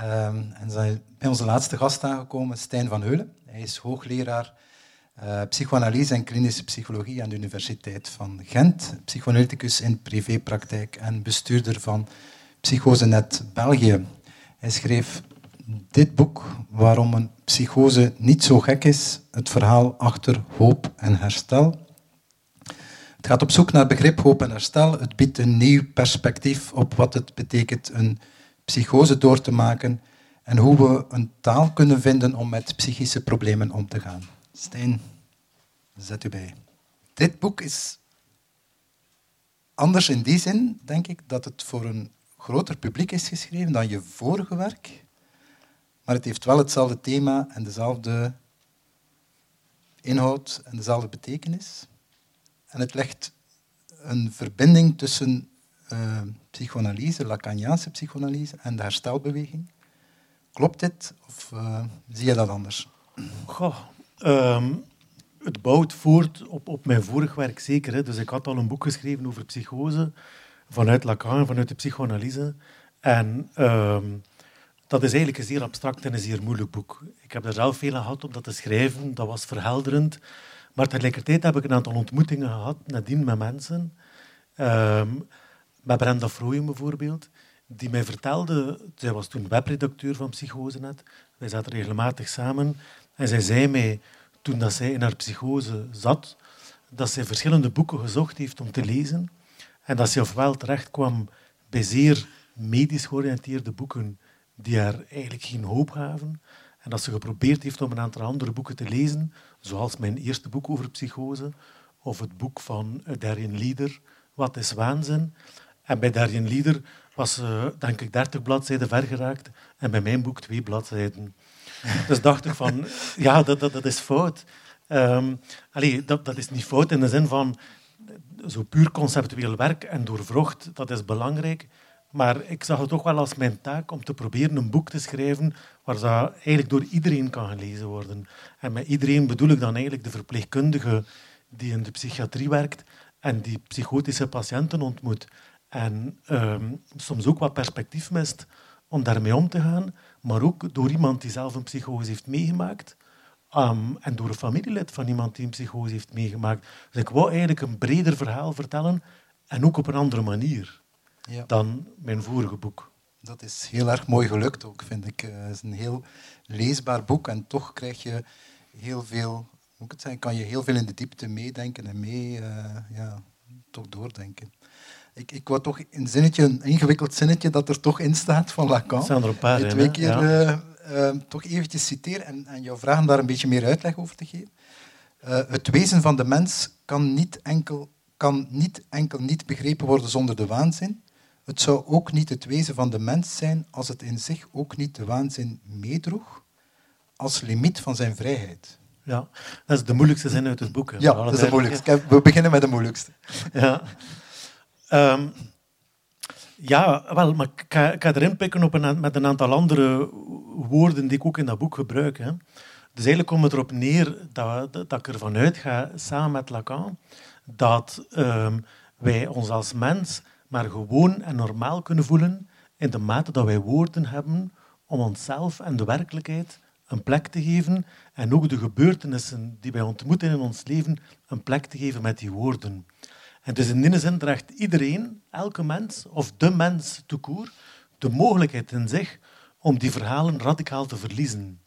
Ehm, en zijn bij onze laatste gast aangekomen, Stijn van Heulen. Hij is hoogleraar uh, psychoanalyse en klinische psychologie aan de Universiteit van Gent, psychoanalyticus in privépraktijk en bestuurder van Psychosenet België. Hij schreef dit boek, Waarom een psychose niet zo gek is, het verhaal achter hoop en herstel. Het gaat op zoek naar begrip hoop en herstel. Het biedt een nieuw perspectief op wat het betekent een psychose door te maken en hoe we een taal kunnen vinden om met psychische problemen om te gaan. Stijn, zet u bij. Dit boek is anders in die zin, denk ik, dat het voor een groter publiek is geschreven dan je vorige werk. Maar het heeft wel hetzelfde thema en dezelfde inhoud en dezelfde betekenis. En het legt een verbinding tussen uh, psychoanalyse, Lacaniaanse psychoanalyse en de herstelbeweging. Klopt dit of uh, zie je dat anders? Goh, um, het bouwt voort op, op mijn vorig werk zeker. Hè. Dus ik had al een boek geschreven over psychose vanuit Lacan, vanuit de psychoanalyse. En um, dat is eigenlijk een zeer abstract en een zeer moeilijk boek. Ik heb er zelf veel aan gehad om dat te schrijven. Dat was verhelderend. Maar tegelijkertijd heb ik een aantal ontmoetingen gehad nadien met mensen. Um, met Brenda Frooyen bijvoorbeeld, die mij vertelde, zij was toen webredacteur van Psychosenet, wij zaten regelmatig samen, en zij zei mij, toen dat zij in haar psychose zat, dat zij verschillende boeken gezocht heeft om te lezen, en dat ze ofwel terecht kwam bij zeer medisch georiënteerde boeken die haar eigenlijk geen hoop gaven, en dat ze geprobeerd heeft om een aantal andere boeken te lezen, zoals mijn eerste boek over psychose, of het boek van Darien Lieder, Wat is waanzin? En bij Darien Lieder was ze, denk ik, 30 bladzijden ver geraakt. En bij mijn boek twee bladzijden. Dus dacht ik van, ja, dat, dat, is fout. Um, allee, dat, dat is niet fout in de zin van zo puur conceptueel werk en doorvrocht, dat is belangrijk. Maar ik zag het toch wel als mijn taak om te proberen een boek te schrijven waar dat eigenlijk door iedereen kan gelezen worden. En met iedereen bedoel ik dan eigenlijk de verpleegkundige die in de psychiatrie werkt en die psychotische patiënten ontmoet. En ehm, soms ook wat perspectief mist om daarmee om te gaan, maar ook door iemand die zelf een psychose heeft meegemaakt. Um, en door een familielid van iemand die een psychose heeft meegemaakt. Dus ik wou eigenlijk een breder verhaal vertellen en ook op een andere manier ja. dan mijn vorige boek. Dat is heel erg mooi gelukt ook, vind ik. Eh, het is een heel leesbaar boek en toch krijg je heel veel, moet het kan je heel veel in de diepte meedenken en mee, uh, ja, toch doordenken. Ik, ik wou toch een zinnetje, een ingewikkeld zinnetje dat er toch in staat van Lacan. Staan er een paar in, Twee keer ja. uh, toch eventjes citeren en, en jou vragen daar een beetje meer uitleg over te geven. Uh, het wezen van de mens kan niet, enkel, kan niet enkel niet begrepen worden zonder de waanzin. Het zou ook niet het wezen van de mens zijn als het in zich ook niet de waanzin meedroeg als limiet van zijn vrijheid. Ja, dat is de moeilijkste zin uit het boek. Hè, ja, dat is de moeilijkste. We beginnen met de moeilijkste. Ja. Um, ja, wel, maar ik ga, ik erin pikken op met een aantal andere woorden die ik ook in dat boek gebruik. Hè. Dus eigenlijk komt het erop neer dat, dat ik ervan uitga, samen met Lacan, dat um, wij ons als mens maar gewoon en normaal kunnen voelen in de mate dat wij woorden hebben om onszelf en de werkelijkheid een plek te geven en ook de gebeurtenissen die wij ontmoeten in ons leven een plek te geven met die woorden. En dus in die zin draagt iedereen, elke mens, of de mens toekoer, de mogelijkheid in zich om die verhalen radicaal te verliezen.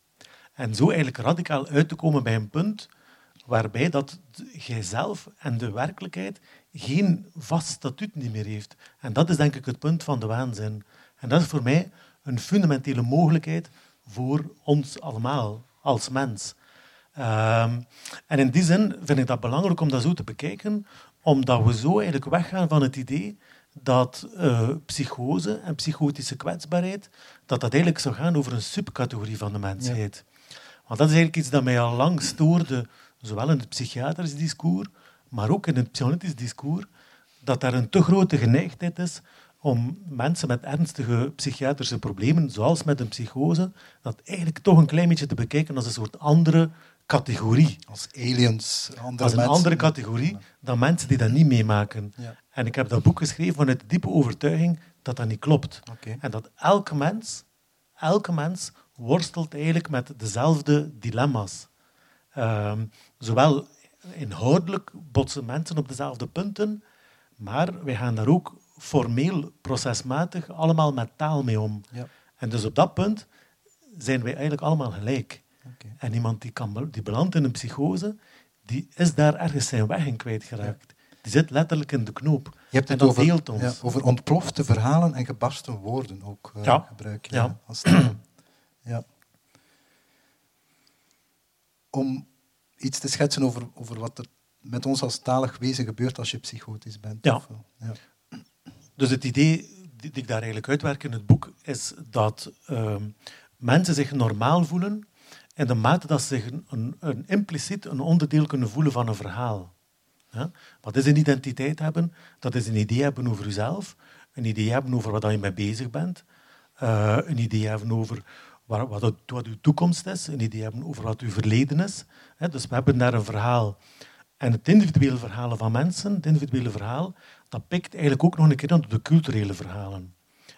En zo eigenlijk radicaal uit te komen bij een punt waarbij dat jijzelf en de werkelijkheid geen vast statuut niet meer heeft. En dat is denk ik het punt van de waanzin. En dat is voor mij een fundamentele mogelijkheid voor ons allemaal als mens. Ehm, en in die zin vind ik dat belangrijk om dat zo te bekijken, omdat we zo eigenlijk weggaan van het idee dat uh, psychose en psychotische kwetsbaarheid, dat dat eigenlijk zou gaan over een subcategorie van de mensheid. Want dat is eigenlijk iets dat mij al lang stoorde, zowel in het psychiatrisch discours, maar ook in het psychotisch discours, dat daar een te grote geneigdheid is om mensen met ernstige psychiatrische problemen, zoals met een psychose, dat eigenlijk toch een klein beetje te bekijken als een soort andere categorie. Als aliens. Andere als een andere categorie dan mensen die dat niet meemaken. Ja. En ik heb dat boek geschreven vanuit de diepe overtuiging dat dat niet klopt. En dat elke mens elke mens worstelt eigenlijk met dezelfde dilemma's. Ehm, zowel inhoudelijk botsen mensen op dezelfde punten, maar wij gaan daar ook formeel, procesmatig, allemaal met taal mee om. Ja. En dus op dat punt zijn wij eigenlijk allemaal gelijk. Oké. En iemand die, kan, die belandt in een psychose, die is daar ergens zijn weg in kwijtgeraakt. Die zit letterlijk in de knoop. Je hebt en het dat over, deelt ons. ja, over ontplofte verhalen en gebarsten woorden ook eh, Ja. gebruik je Ja. als term. ja. Om iets te schetsen over, over wat er met ons als talig wezen gebeurt als je psychotisch bent. Ja. of wel? ja. Dus het idee die die ik daar eigenlijk uitwerk in het boek is dat ehm, mensen zich normaal voelen in de mate dat ze zich een, impliciet een onderdeel kunnen voelen van een verhaal. Ja? Wat is een identiteit hebben? Dat is een idee hebben over jezelf, een idee hebben over waar je mee bezig bent, eh, een idee hebben over wat, wat uw toekomst is, een idee hebben over wat uw verleden is. Dus we hebben daar een verhaal. En het individuele verhalen van mensen, het individuele verhaal, dat pikt eigenlijk ook nog een keer op de culturele verhalen.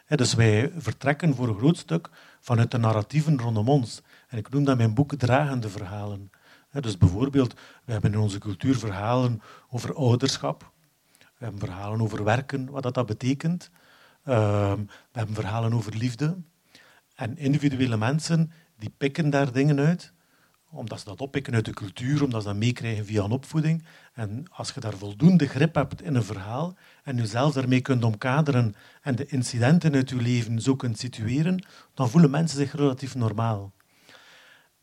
Dus wij vertrekken voor een groot stuk vanuit de narratieven rondom ons. En ik noem dat mijn boek dragende verhalen. Dus bijvoorbeeld, we hebben in onze cultuur verhalen over ouderschap. We hebben verhalen over werken, wat dat, dat betekent. Ehm, we hebben verhalen over liefde. En individuele mensen die pikken daar dingen uit, omdat ze dat oppikken uit de cultuur, omdat ze dat meekrijgen via een opvoeding. En als je daar voldoende grip hebt in een verhaal en jezelf daarmee kunt omkaderen en de incidenten uit je leven zo kunt situeren, dan voelen mensen zich relatief normaal.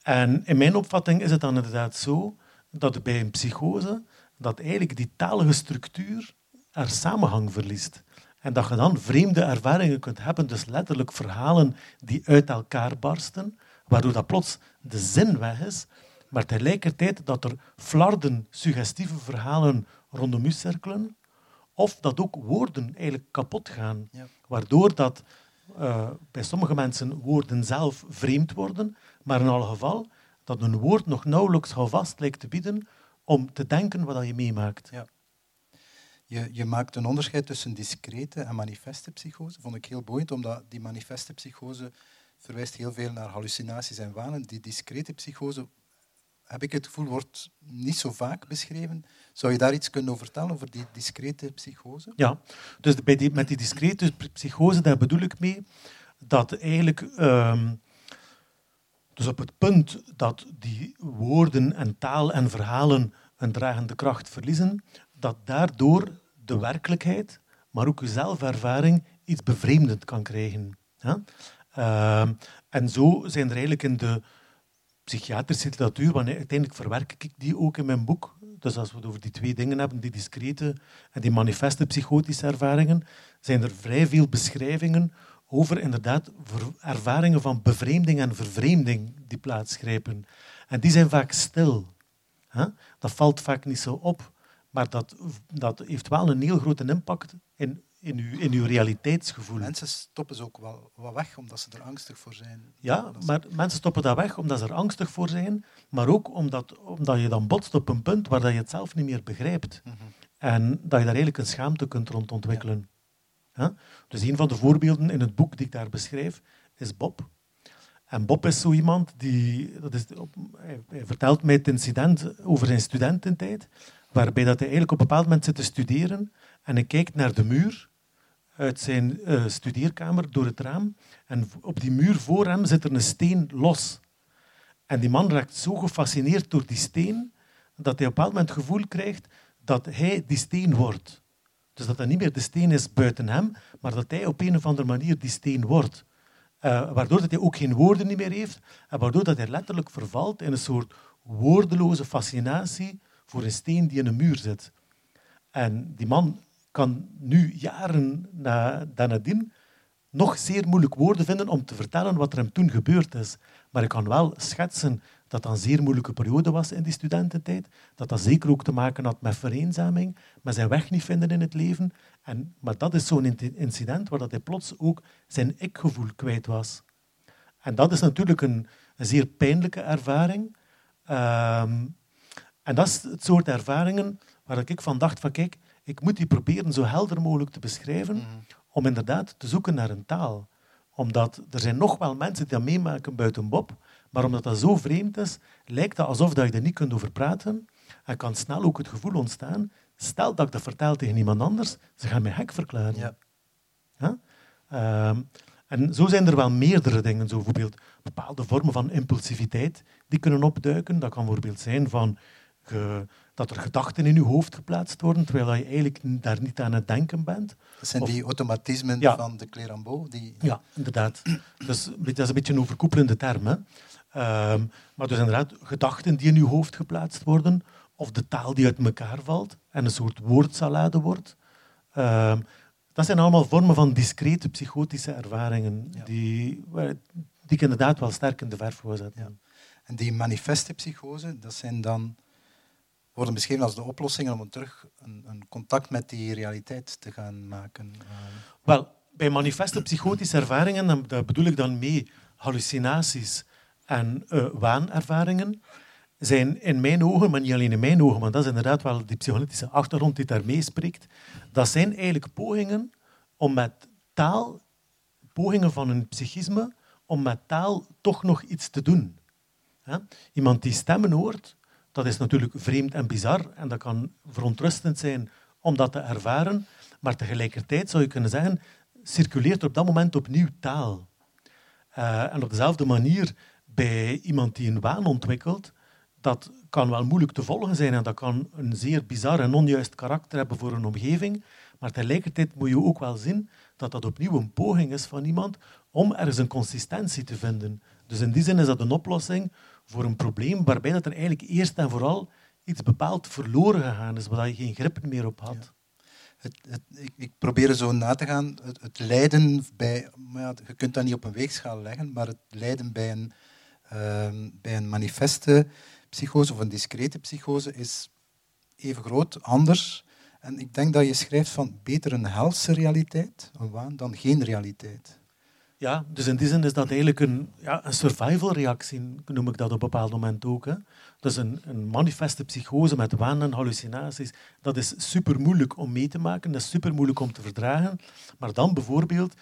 En in mijn opvatting is het dan inderdaad zo dat bij een psychose dat eigenlijk die talige structuur haar samenhang verliest. En dat je dan vreemde ervaringen kunt hebben, dus letterlijk verhalen die uit elkaar barsten, waardoor dat plots de zin weg is, maar tegelijkertijd dat er flarden, suggestieve verhalen rondom u cirkelen, of dat ook woorden eigenlijk kapot gaan, Ja. waardoor dat eh, bij sommige mensen woorden zelf vreemd worden, maar in alle geval dat een woord nog nauwelijks houvast lijkt te bieden om te denken wat je meemaakt. Ja. Je, je maakt een onderscheid tussen discrete en manifeste psychose. vond ik heel boeiend, omdat die manifeste psychose verwijst heel veel naar hallucinaties en wanen. Die discrete psychose, heb ik het gevoel, wordt niet zo vaak beschreven. Zou je daar iets kunnen over vertellen, over die discrete psychose? Ja, dus bij die, met die discrete psychose, daar bedoel ik mee dat eigenlijk, ehm, dus op het punt dat die woorden en taal en verhalen een dragende kracht verliezen, dat daardoor de werkelijkheid, maar ook je zelfervaring iets bevreemdend kan krijgen. Ehm, en zo zijn er eigenlijk in de psychiatrische literatuur, want uiteindelijk verwerk ik die ook in mijn boek. Dus als we het over die twee dingen hebben, die discrete en die manifeste psychotische ervaringen, zijn er vrij veel beschrijvingen over inderdaad ervaringen van bevreemding en vervreemding die plaatsgrijpen. En die zijn vaak stil. Hè? Dat valt vaak niet zo op, maar dat, dat heeft wel een heel grote impact in, in, uw, in uw realiteitsgevoel. Mensen stoppen ze ook wel wat weg, omdat ze er angstig voor zijn. Ja, maar mensen stoppen dat weg omdat ze er angstig voor zijn, maar ook omdat, omdat je dan botst op een punt waar dat je het zelf niet meer begrijpt. Mhm. En dat je daar eigenlijk een schaamte kunt rond ontwikkelen. Ja? Dus een van de voorbeelden in het boek die ik daar beschrijf, is Bob. En Bob is zo iemand die... Dat is, hij, vertelt mij het incident over zijn studententijd, waarbij dat hij eigenlijk op een bepaald moment zit te studeren en hij kijkt naar de muur uit zijn eh, studeerkamer door het raam en op die muur voor hem zit er een steen los. En die man raakt zo gefascineerd door die steen dat hij op een bepaald moment het gevoel krijgt dat hij die steen wordt. Dus dat dat niet meer de steen is buiten hem, maar dat hij op een of andere manier die steen wordt. Eh, waardoor dat hij ook geen woorden niet meer heeft en waardoor dat hij letterlijk vervalt in een soort woordeloze fascinatie voor een steen die in een muur zit. En die man kan nu, jaren na, nadien, nog zeer moeilijk woorden vinden om te vertellen wat er hem toen gebeurd is. Maar ik kan wel schetsen dat dat een zeer moeilijke periode was in die studententijd. Dat dat zeker ook te maken had met vereenzaming, met zijn weg niet vinden in het leven. En, maar dat is zo'n in- incident waar dat hij plots ook zijn ik-gevoel kwijt was. En dat is natuurlijk een, een zeer pijnlijke ervaring. Ehm, en dat is het soort ervaringen waar ik van dacht van kijk, ik moet die proberen zo helder mogelijk te beschrijven Mhm. om inderdaad te zoeken naar een taal. Omdat er zijn nog wel mensen die dat meemaken buiten Bob, maar omdat dat zo vreemd is, lijkt het alsof dat je er niet kunt over praten. En kan snel ook het gevoel ontstaan, stel dat ik dat vertel tegen iemand anders, ze gaan mij gek verklaren. Ja. Ja? Ehm, en zo zijn er wel meerdere dingen, zo bijvoorbeeld bepaalde vormen van impulsiviteit die kunnen opduiken. Dat kan bijvoorbeeld zijn van ge- dat er gedachten in je hoofd geplaatst worden, terwijl je eigenlijk daar niet aan het denken bent. Dat zijn Of- die automatismen Ja. van de Clérambault. Die... Ja, inderdaad. Dus dat is een beetje een overkoepelende term. Hè. Ehm, maar dus inderdaad, gedachten die in je hoofd geplaatst worden, of de taal die uit elkaar valt en een soort woordsalade wordt. Ehm, dat zijn allemaal vormen van discrete psychotische ervaringen Ja. die, die ik inderdaad wel sterk in de verf wil zetten. Ja. En die manifeste psychose, dat zijn dan, worden beschreven als de oplossingen om terug een, een contact met die realiteit te gaan maken. Wel, bij manifeste psychotische ervaringen, dan- daar bedoel ik dan mee hallucinaties en eh, waanervaringen, zijn in mijn ogen, maar niet alleen in mijn ogen, want dat is inderdaad wel die psychotische achtergrond die daar meespreekt, dat zijn eigenlijk pogingen om met taal, pogingen van een psychisme, om met taal toch nog iets te doen. Hè? Iemand die stemmen hoort, dat is natuurlijk vreemd en bizar en dat kan verontrustend zijn om dat te ervaren, maar tegelijkertijd zou je kunnen zeggen, circuleert er op dat moment opnieuw taal. Eh, en op dezelfde manier bij iemand die een waan ontwikkelt, dat kan wel moeilijk te volgen zijn en dat kan een zeer bizar en onjuist karakter hebben voor een omgeving, maar tegelijkertijd moet je ook wel zien dat dat opnieuw een poging is van iemand om ergens een consistentie te vinden. Dus in die zin is dat een oplossing voor een probleem waarbij dat er eigenlijk eerst en vooral iets bepaald verloren gegaan is, waar je geen grip meer op had. het, het, ik, ik probeer er zo na te gaan. Het, lijden bij, maar je kunt dat niet op een weegschaal leggen, maar het lijden bij een, bij een manifeste psychose of een discrete psychose is even groot, anders. En ik denk dat je schrijft van beter een helse realiteit, een waan, dan geen realiteit. Ja, dus in die zin is dat eigenlijk een, ja, een survival-reactie, noem ik dat op een bepaald moment ook. Hè. Dus een, een manifeste psychose met waan en hallucinaties, dat is super moeilijk om mee te maken, dat is super moeilijk om te verdragen. Maar dan bijvoorbeeld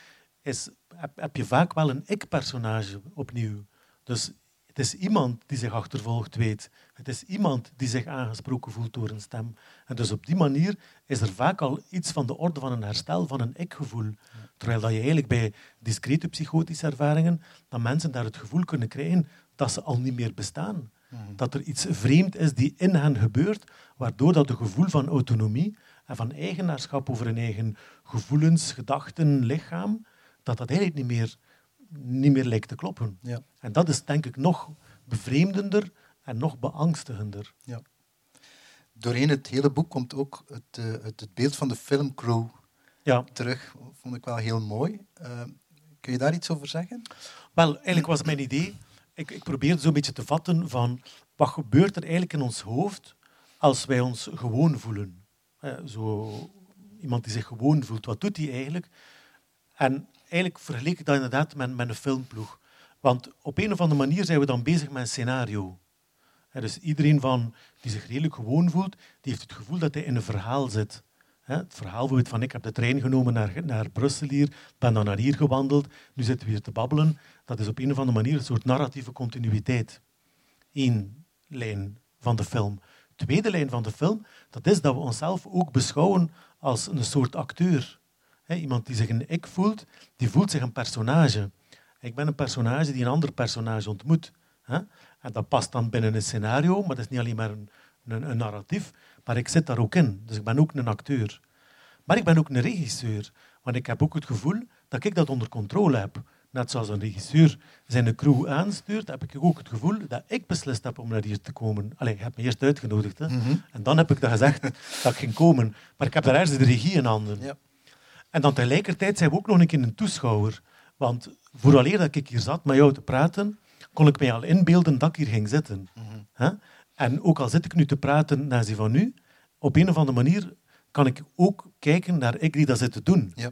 is, heb, heb je vaak wel een ik-personage opnieuw. Dus is iemand die zich achtervolgd weet. Het is iemand die zich aangesproken voelt door een stem. En dus op die manier is er vaak al iets van de orde van een herstel van een ik-gevoel. Terwijl dat je eigenlijk bij discrete psychotische ervaringen, dat mensen daar het gevoel kunnen krijgen dat ze al niet meer bestaan. Dat er iets vreemd is die in hen gebeurt, waardoor dat het gevoel van autonomie en van eigenaarschap over hun eigen gevoelens, gedachten, lichaam, dat dat eigenlijk niet meer, niet meer lijkt te kloppen. Ja. En dat is denk ik nog bevreemdender en nog beangstigender. Ja. Doorheen het hele boek komt ook het, eh, het, het beeld van de filmcrew Ja, terug. Vond ik wel heel mooi. Eh, kun je daar iets over zeggen? Wel, eigenlijk was mijn idee, ik, ik probeerde zo'n beetje te vatten van wat gebeurt er eigenlijk in ons hoofd als wij ons gewoon voelen. Eh, zo iemand die zich gewoon voelt, wat doet hij eigenlijk? En eigenlijk vergeleek ik dat inderdaad met, met een filmploeg. Want op een of andere manier zijn we dan bezig met een scenario. Dus iedereen van, die zich redelijk gewoon voelt, die heeft het gevoel dat hij in een verhaal zit. Het verhaal van ik heb de trein genomen naar, naar Brussel hier, ben dan naar hier gewandeld, nu zitten we hier te babbelen. Dat is op een of andere manier een soort narratieve continuïteit. Eén lijn van de film. Tweede lijn van de film, dat is dat we onszelf ook beschouwen als een soort acteur. Iemand die zich een ik voelt, die voelt zich een personage. Ik ben een personage die een ander personage ontmoet. En dat past dan binnen een scenario, maar dat is niet alleen maar een, een, een narratief, maar ik zit daar ook in. Dus ik ben ook een acteur. Maar ik ben ook een regisseur, want ik heb ook het gevoel dat ik dat onder controle heb. Net zoals een regisseur zijn crew aanstuurt, heb ik ook het gevoel dat ik beslist heb om naar hier te komen. Allee, je hebt me eerst uitgenodigd. Hè? En dan heb ik dat gezegd dat ik ging komen. Maar ik heb daar ergens de regie in handen. Ja. En dan tegelijkertijd zijn we ook nog een keer een toeschouwer. Want vooraleer dat ik hier zat met jou te praten, kon ik mij al inbeelden dat ik hier ging zitten. Hè? En ook al zit ik nu te praten naar ze van nu, op een of andere manier kan ik ook kijken naar ik die dat zit te doen. Ja.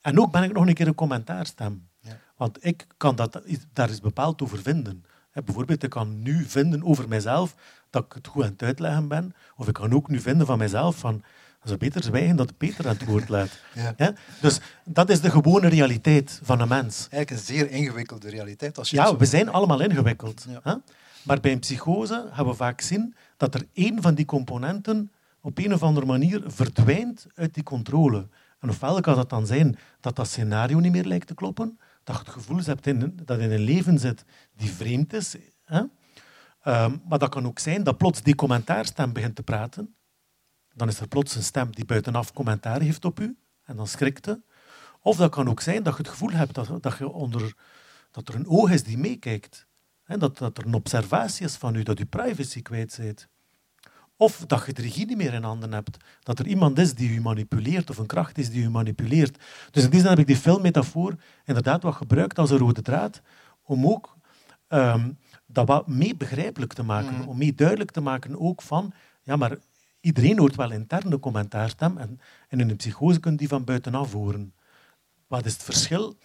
En ook ben ik nog een keer een commentaarstem. Ja. Want ik kan dat, daar is bepaald over vinden. Bijvoorbeeld, ik kan nu vinden over mijzelf dat ik het goed aan het uitleggen ben. Of ik kan ook nu vinden van mijzelf van zou beter zwijgen dat Peter aan het woord laat. Ja. Ja? Dus dat is de gewone realiteit van een mens. Eigenlijk een zeer ingewikkelde realiteit. Als je Ja, we zijn allemaal ingewikkeld. Ja. Hè? Maar bij een psychose gaan we vaak zien dat er één van die componenten op een of andere manier verdwijnt uit die controle. En ofwel kan dat dan zijn dat dat scenario niet meer lijkt te kloppen, dat je het gevoel hebt in, dat je in een leven zit die vreemd is. Hè? Ehm, maar dat kan ook zijn dat plots die commentaarstem begint te praten. Dan is er plots een stem die buitenaf commentaar heeft op u. En dan schrikt je. Of dat kan ook zijn dat je het gevoel hebt dat, dat, je onder, dat er een oog is die meekijkt. Dat, dat er een observatie is van u, dat u privacy kwijt bent. Of dat je de regie niet meer in handen hebt. Dat er iemand is die u manipuleert, of een kracht is die u manipuleert. Dus in die zin heb ik die filmmetafoor inderdaad wat gebruikt als een rode draad, om ook ehm, dat wat mee begrijpelijk te maken. Mhm. Om mee duidelijk te maken ook van, ja, maar iedereen hoort wel interne commentaarstem en, en in een psychose kun je die van buitenaf horen. Wat is het verschil?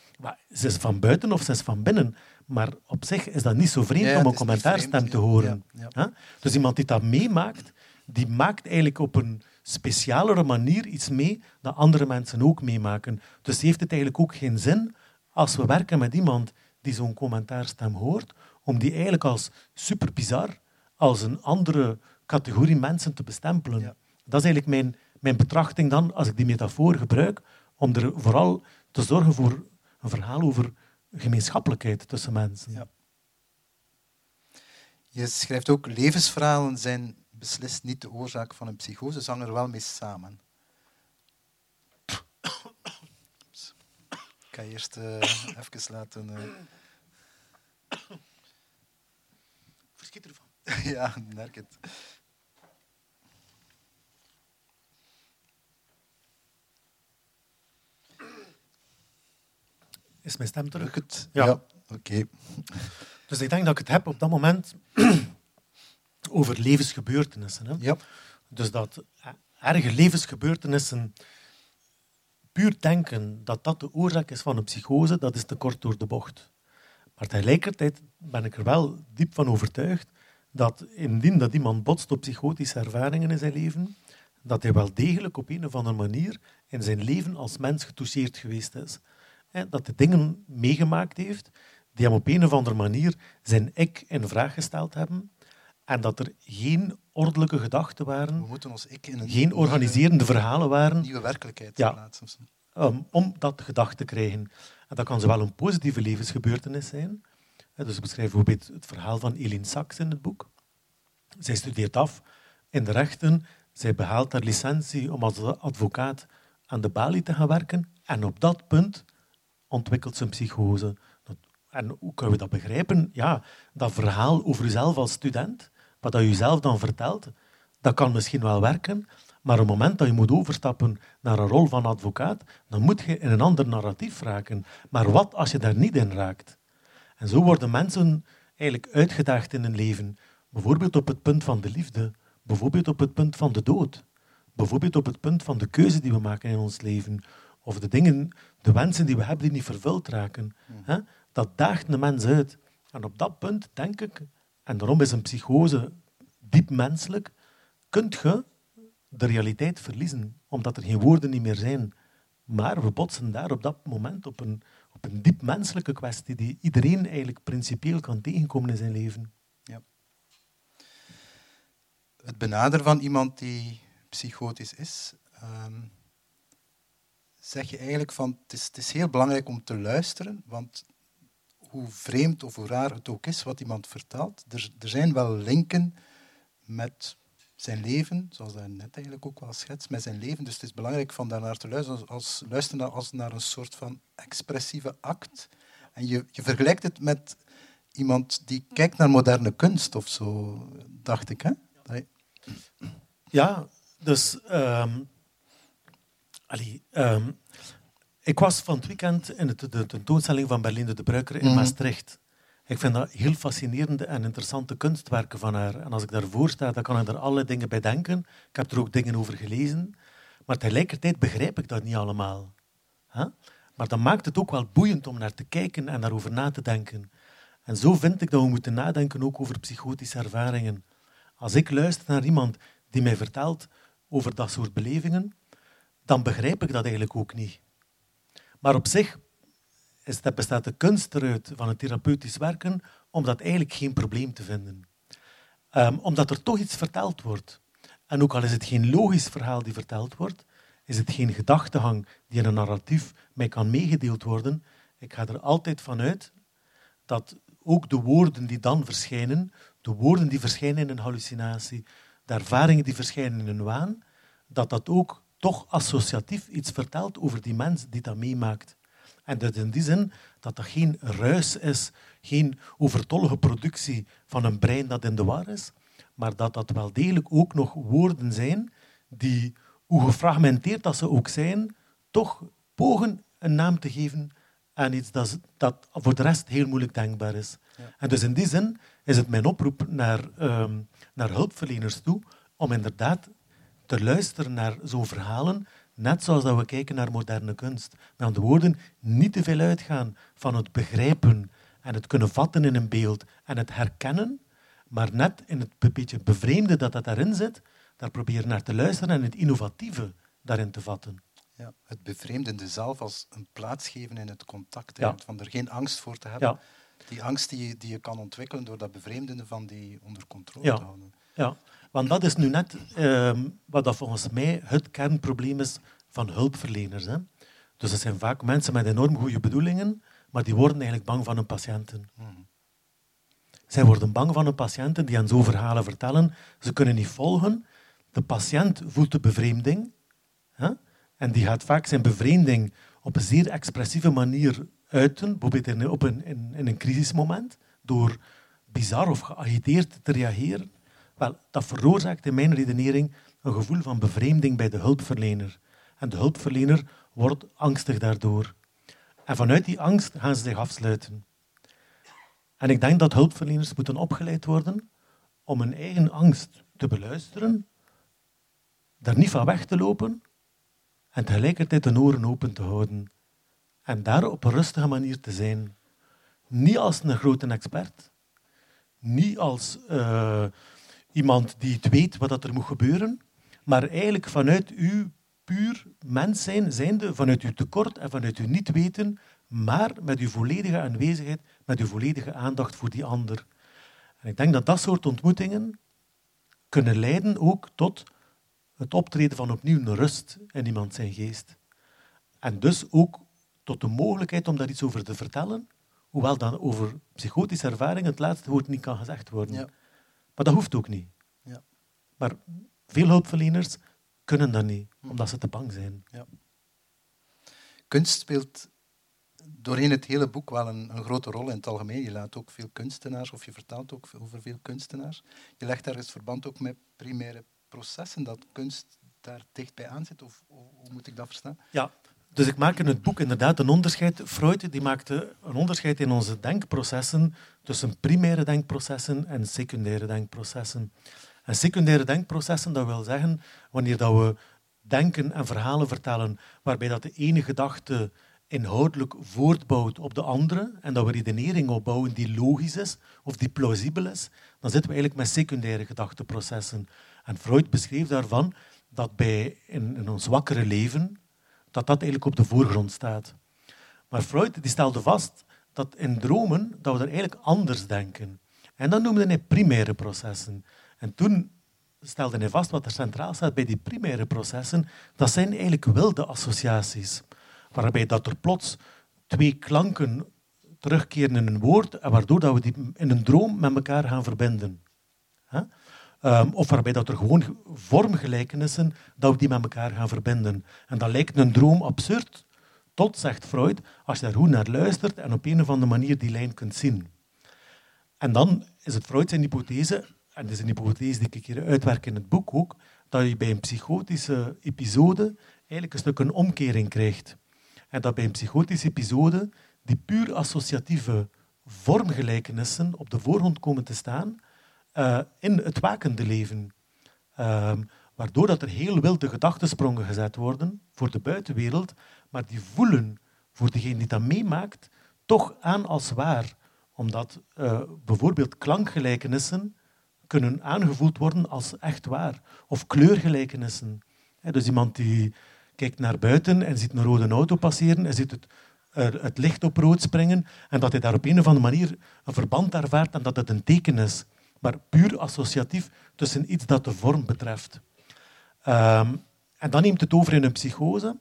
Ze is van buiten of ze is van binnen. Maar op zich is dat niet zo vreemd Ja, om een commentaarstem vreemd, te horen. Ja? Dus iemand die dat meemaakt, die maakt eigenlijk op een specialere manier iets mee dat andere mensen ook meemaken. Dus heeft het eigenlijk ook geen zin als we werken met iemand die zo'n commentaarstem hoort, om die eigenlijk als super bizar, als een andere categorie mensen te bestempelen. Ja. Dat is eigenlijk mijn, mijn betrachting dan, als ik die metafoor gebruik, om er vooral te zorgen voor een verhaal over gemeenschappelijkheid tussen mensen. Ja. Je schrijft ook, levensverhalen zijn beslist niet de oorzaak van een psychose, ze hangen er wel mee samen. Ik ga eerst eh, even laten... eh, Verschiet ervan. ja, merk het. Is mijn stem terug? Het? Ja. Oké. Dus ik denk dat ik het heb op dat moment over levensgebeurtenissen. Hè? Ja. Dus dat eh, erge levensgebeurtenissen, puur denken dat dat de oorzaak is van een psychose, dat is te kort door de bocht. Maar tegelijkertijd ben ik er wel diep van overtuigd dat indien dat iemand botst op psychotische ervaringen in zijn leven, dat hij wel degelijk op een of andere manier in zijn leven als mens getoucheerd geweest is. Hè, Dat hij dingen meegemaakt heeft die hem op een of andere manier zijn ik in vraag gesteld hebben en dat er geen ordelijke gedachten We waren, moeten ons ik in een geen organiserende verhalen waren nieuwe werkelijkheid Ja. plaatsen. um, om dat gedacht te krijgen. En dat kan zowel een positieve levensgebeurtenis zijn. Hè, Dus ik beschrijf bijvoorbeeld het verhaal van Eline Sachs in het boek. Zij studeert af in de rechten. Zij behaalt haar licentie om als advocaat aan de balie te gaan werken. En op dat punt ontwikkelt een psychose. En hoe kunnen we dat begrijpen? Ja, dat verhaal over jezelf als student, wat je jezelf dan vertelt, dat kan misschien wel werken, maar op het moment dat je moet overstappen naar een rol van advocaat, dan moet je in een ander narratief raken. Maar wat als je daar niet in raakt? En zo worden mensen eigenlijk uitgedaagd in hun leven. Bijvoorbeeld op het punt van de liefde, bijvoorbeeld op het punt van de dood, bijvoorbeeld op het punt van de keuze die we maken in ons leven, of de dingen, de wensen die we hebben die niet vervuld raken. Hè? Dat daagt een mens uit. En op dat punt denk ik, en daarom is een psychose diep menselijk, kunt je de realiteit verliezen, omdat er geen woorden niet meer zijn. Maar we botsen daar op dat moment op een, op een diep menselijke kwestie die iedereen eigenlijk principieel kan tegenkomen in zijn leven. Het benaderen van iemand die psychotisch is, ehm, zeg je eigenlijk van het is, het is heel belangrijk om te luisteren, want hoe vreemd of hoe raar het ook is wat iemand vertelt, er, er zijn wel linken met zijn leven, zoals dat net eigenlijk ook wel schetst, met zijn leven. Dus het is belangrijk van daarnaar te luisteren, als, luisteren als naar een soort van expressieve act. En je, je vergelijkt het met iemand die kijkt naar moderne kunst of zo, dacht ik. Hè? Ja, dus... ehm, allee, ehm, ik was van het weekend in de, de tentoonstelling van Berlinde de Bruiker in Mhm. Maastricht. Ik vind dat heel fascinerende en interessante kunstwerken van haar. En als ik daarvoor sta, dan kan ik er allerlei dingen bij denken. Ik heb er ook dingen over gelezen. Maar tegelijkertijd begrijp ik dat niet allemaal. Maar dat maakt het ook wel boeiend om naar te kijken en daarover na te denken. En zo vind ik dat we moeten nadenken ook over psychotische ervaringen. Als ik luister naar iemand die mij vertelt over dat soort belevingen, dan begrijp ik dat eigenlijk ook niet. Maar op zich is bestaat de kunst eruit van het therapeutisch werken om dat eigenlijk geen probleem te vinden. Um, omdat er toch iets verteld wordt. En ook al is het geen logisch verhaal die verteld wordt, is het geen gedachtegang die in een narratief mij kan meegedeeld worden. Ik ga er altijd vanuit dat ook de woorden die dan verschijnen, de woorden die verschijnen in een hallucinatie, de ervaringen die verschijnen in een waan, dat dat ook toch associatief iets vertelt over die mens die dat meemaakt. En dat in die zin dat dat geen ruis is, geen overtollige productie van een brein dat in de war is, maar dat dat wel degelijk ook nog woorden zijn die, hoe gefragmenteerd dat ze ook zijn, toch pogen een naam te geven aan iets dat, dat voor de rest heel moeilijk denkbaar is. En dus in die zin is het mijn oproep naar, ehm, naar hulpverleners toe om inderdaad te luisteren naar zo'n verhalen, net zoals dat we kijken naar moderne kunst. Met andere woorden, niet te veel uitgaan van het begrijpen en het kunnen vatten in een beeld en het herkennen, maar net in het beetje bevreemde dat dat daarin zit, daar proberen naar te luisteren en het innovatieve daarin te vatten. Ja, het bevreemdende zelf als een plaats geven in het contact, ja. van er geen angst voor te hebben. Ja. Die angst die je, die je kan ontwikkelen door dat bevreemdende van die onder controle te houden. Ja, want dat is nu net ehm, wat dat volgens mij het kernprobleem is van hulpverleners. Hè. Dus het zijn vaak mensen met enorm goede bedoelingen, maar die worden eigenlijk bang van hun patiënten. Mm. Zij worden bang van hun patiënten die aan zo'n verhalen vertellen. Ze kunnen niet volgen. De patiënt voelt de bevreemding. Hè? En die gaat vaak zijn bevreemding op een zeer expressieve manier uiten, bijvoorbeeld in, op een, in, in een crisismoment, door bizar of geagiteerd te reageren. Wel, dat veroorzaakt in mijn redenering een gevoel van bevreemding bij de hulpverlener. En de hulpverlener wordt angstig daardoor. En vanuit die angst gaan ze zich afsluiten. En ik denk dat hulpverleners moeten opgeleid worden om hun eigen angst te beluisteren, daar niet van weg te lopen en tegelijkertijd de oren open te houden. En daar op een rustige manier te zijn. Niet als een grote expert, niet als uh, iemand die het weet wat er moet gebeuren, maar eigenlijk vanuit uw puur mens zijn, zijnde, vanuit uw tekort en vanuit uw niet weten, maar met uw volledige aanwezigheid, met uw volledige aandacht voor die ander. En ik denk dat dat soort ontmoetingen kunnen leiden ook tot het optreden van opnieuw een rust in iemand zijn geest. En dus ook tot de mogelijkheid om daar iets over te vertellen, hoewel dan over psychotische ervaringen het laatste woord niet kan gezegd worden. Maar dat hoeft ook niet. Ja. Maar veel hulpverleners kunnen dat niet, hm. omdat ze te bang zijn. Ja. Kunst speelt doorheen het hele boek wel een, een, grote rol in het algemeen. Je laat ook veel kunstenaars, of je vertelt ook over veel kunstenaars. Je legt daar het verband ook met primaire processen, dat kunst daar dichtbij aan zit, of hoe moet ik dat verstaan? Ja, dus ik maak in het boek inderdaad een onderscheid. Freud die maakte een onderscheid in onze denkprocessen tussen primaire denkprocessen en secundaire denkprocessen. En secundaire denkprocessen, dat wil zeggen wanneer dat we denken en verhalen vertellen, waarbij dat de ene gedachte inhoudelijk voortbouwt op de andere en dat we redenering opbouwen die logisch is of die plausibel is, dan zitten we eigenlijk met secundaire gedachteprocessen. En Freud beschreef daarvan dat bij in, in ons wakkere leven, dat dat eigenlijk op de voorgrond staat. Maar Freud die stelde vast dat in dromen dat we er eigenlijk anders denken. En dat noemde hij primaire processen. En toen stelde hij vast wat er centraal staat bij die primaire processen, dat zijn eigenlijk wilde associaties waarbij dat er plots twee klanken terugkeren in een woord en waardoor dat we die in een droom met elkaar gaan verbinden. Um, of waarbij dat er gewoon vormgelijkenissen, dat we die met elkaar gaan verbinden. En dat lijkt een droom absurd, tot, zegt Freud, als je daar goed naar luistert en op een of andere manier die lijn kunt zien. En dan is het Freud zijn hypothese, en dat is een hypothese die ik hier uitwerk in het boek ook, dat je bij een psychotische episode eigenlijk een stuk een omkering krijgt. En dat bij een psychotische episode die puur associatieve vormgelijkenissen op de voorgrond komen te staan uh, in het wakende leven. Uh, waardoor dat er heel wilde gedachtensprongen gezet worden voor de buitenwereld, maar die voelen voor degene die dat meemaakt toch aan als waar. Omdat uh, bijvoorbeeld klankgelijkenissen kunnen aangevoeld worden als echt waar. Of kleurgelijkenissen. Dus iemand die kijkt naar buiten en ziet een rode auto passeren en ziet het, het licht op rood springen en dat hij daar op een of andere manier een verband ervaart en dat het een teken is. Maar puur associatief tussen iets dat de vorm betreft. Ehm, en dan neemt het over in een psychose.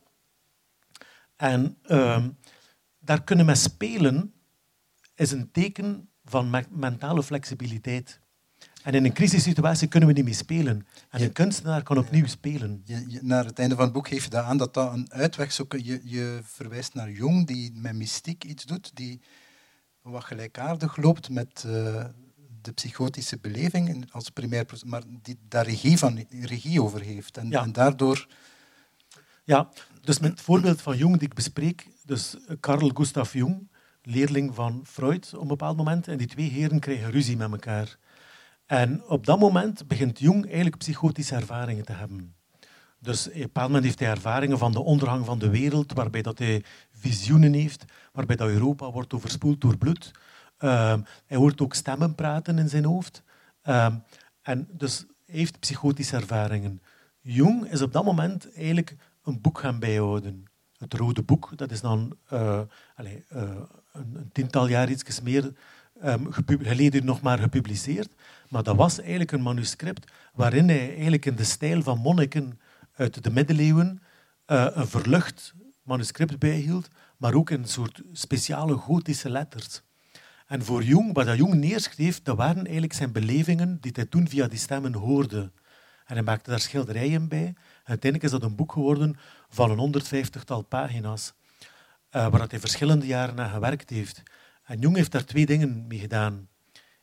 En ehm, daar kunnen we spelen, is een teken van mentale flexibiliteit. En in een crisissituatie kunnen we niet meer spelen. En een kunstenaar kan opnieuw spelen. Je, naar het einde van het boek geef je dat aan dat dat een uitweg is. Je, je verwijst naar Jung, die met mystiek iets doet, die wat gelijkaardig loopt met uh, de psychotische beleving als primair maar die daar regie, van, regie over heeft. En, en daardoor... Ja, dus met het voorbeeld van Jung die ik bespreek, dus Carl Gustav Jung, leerling van Freud op een bepaald moment, en die twee heren krijgen ruzie met elkaar. En op dat moment begint Jung eigenlijk psychotische ervaringen te hebben. Dus op een bepaald moment heeft hij ervaringen van de ondergang van de wereld, waarbij dat hij visioenen heeft, waarbij dat Europa wordt overspoeld door bloed. Ehm, hij hoort ook stemmen praten in zijn hoofd. Ehm, en dus heeft psychotische ervaringen. Jung is op dat moment eigenlijk een boek gaan bijhouden. Het Rode Boek, dat is dan uh, allez, uh, een, een, tiental jaar iets meer um, geleden nog maar gepubliceerd. Maar dat was eigenlijk een manuscript waarin hij eigenlijk in de stijl van monniken uit de middeleeuwen uh, een verlucht manuscript bijhield, maar ook in een soort speciale gotische letters. En voor Jung, wat Jung neerschreef, dat waren eigenlijk zijn belevingen die hij toen via die stemmen hoorde. En hij maakte daar schilderijen bij. En uiteindelijk is dat een boek geworden van een 150-tal pagina's, uh, waar hij verschillende jaren aan gewerkt heeft. En Jung heeft daar twee dingen mee gedaan.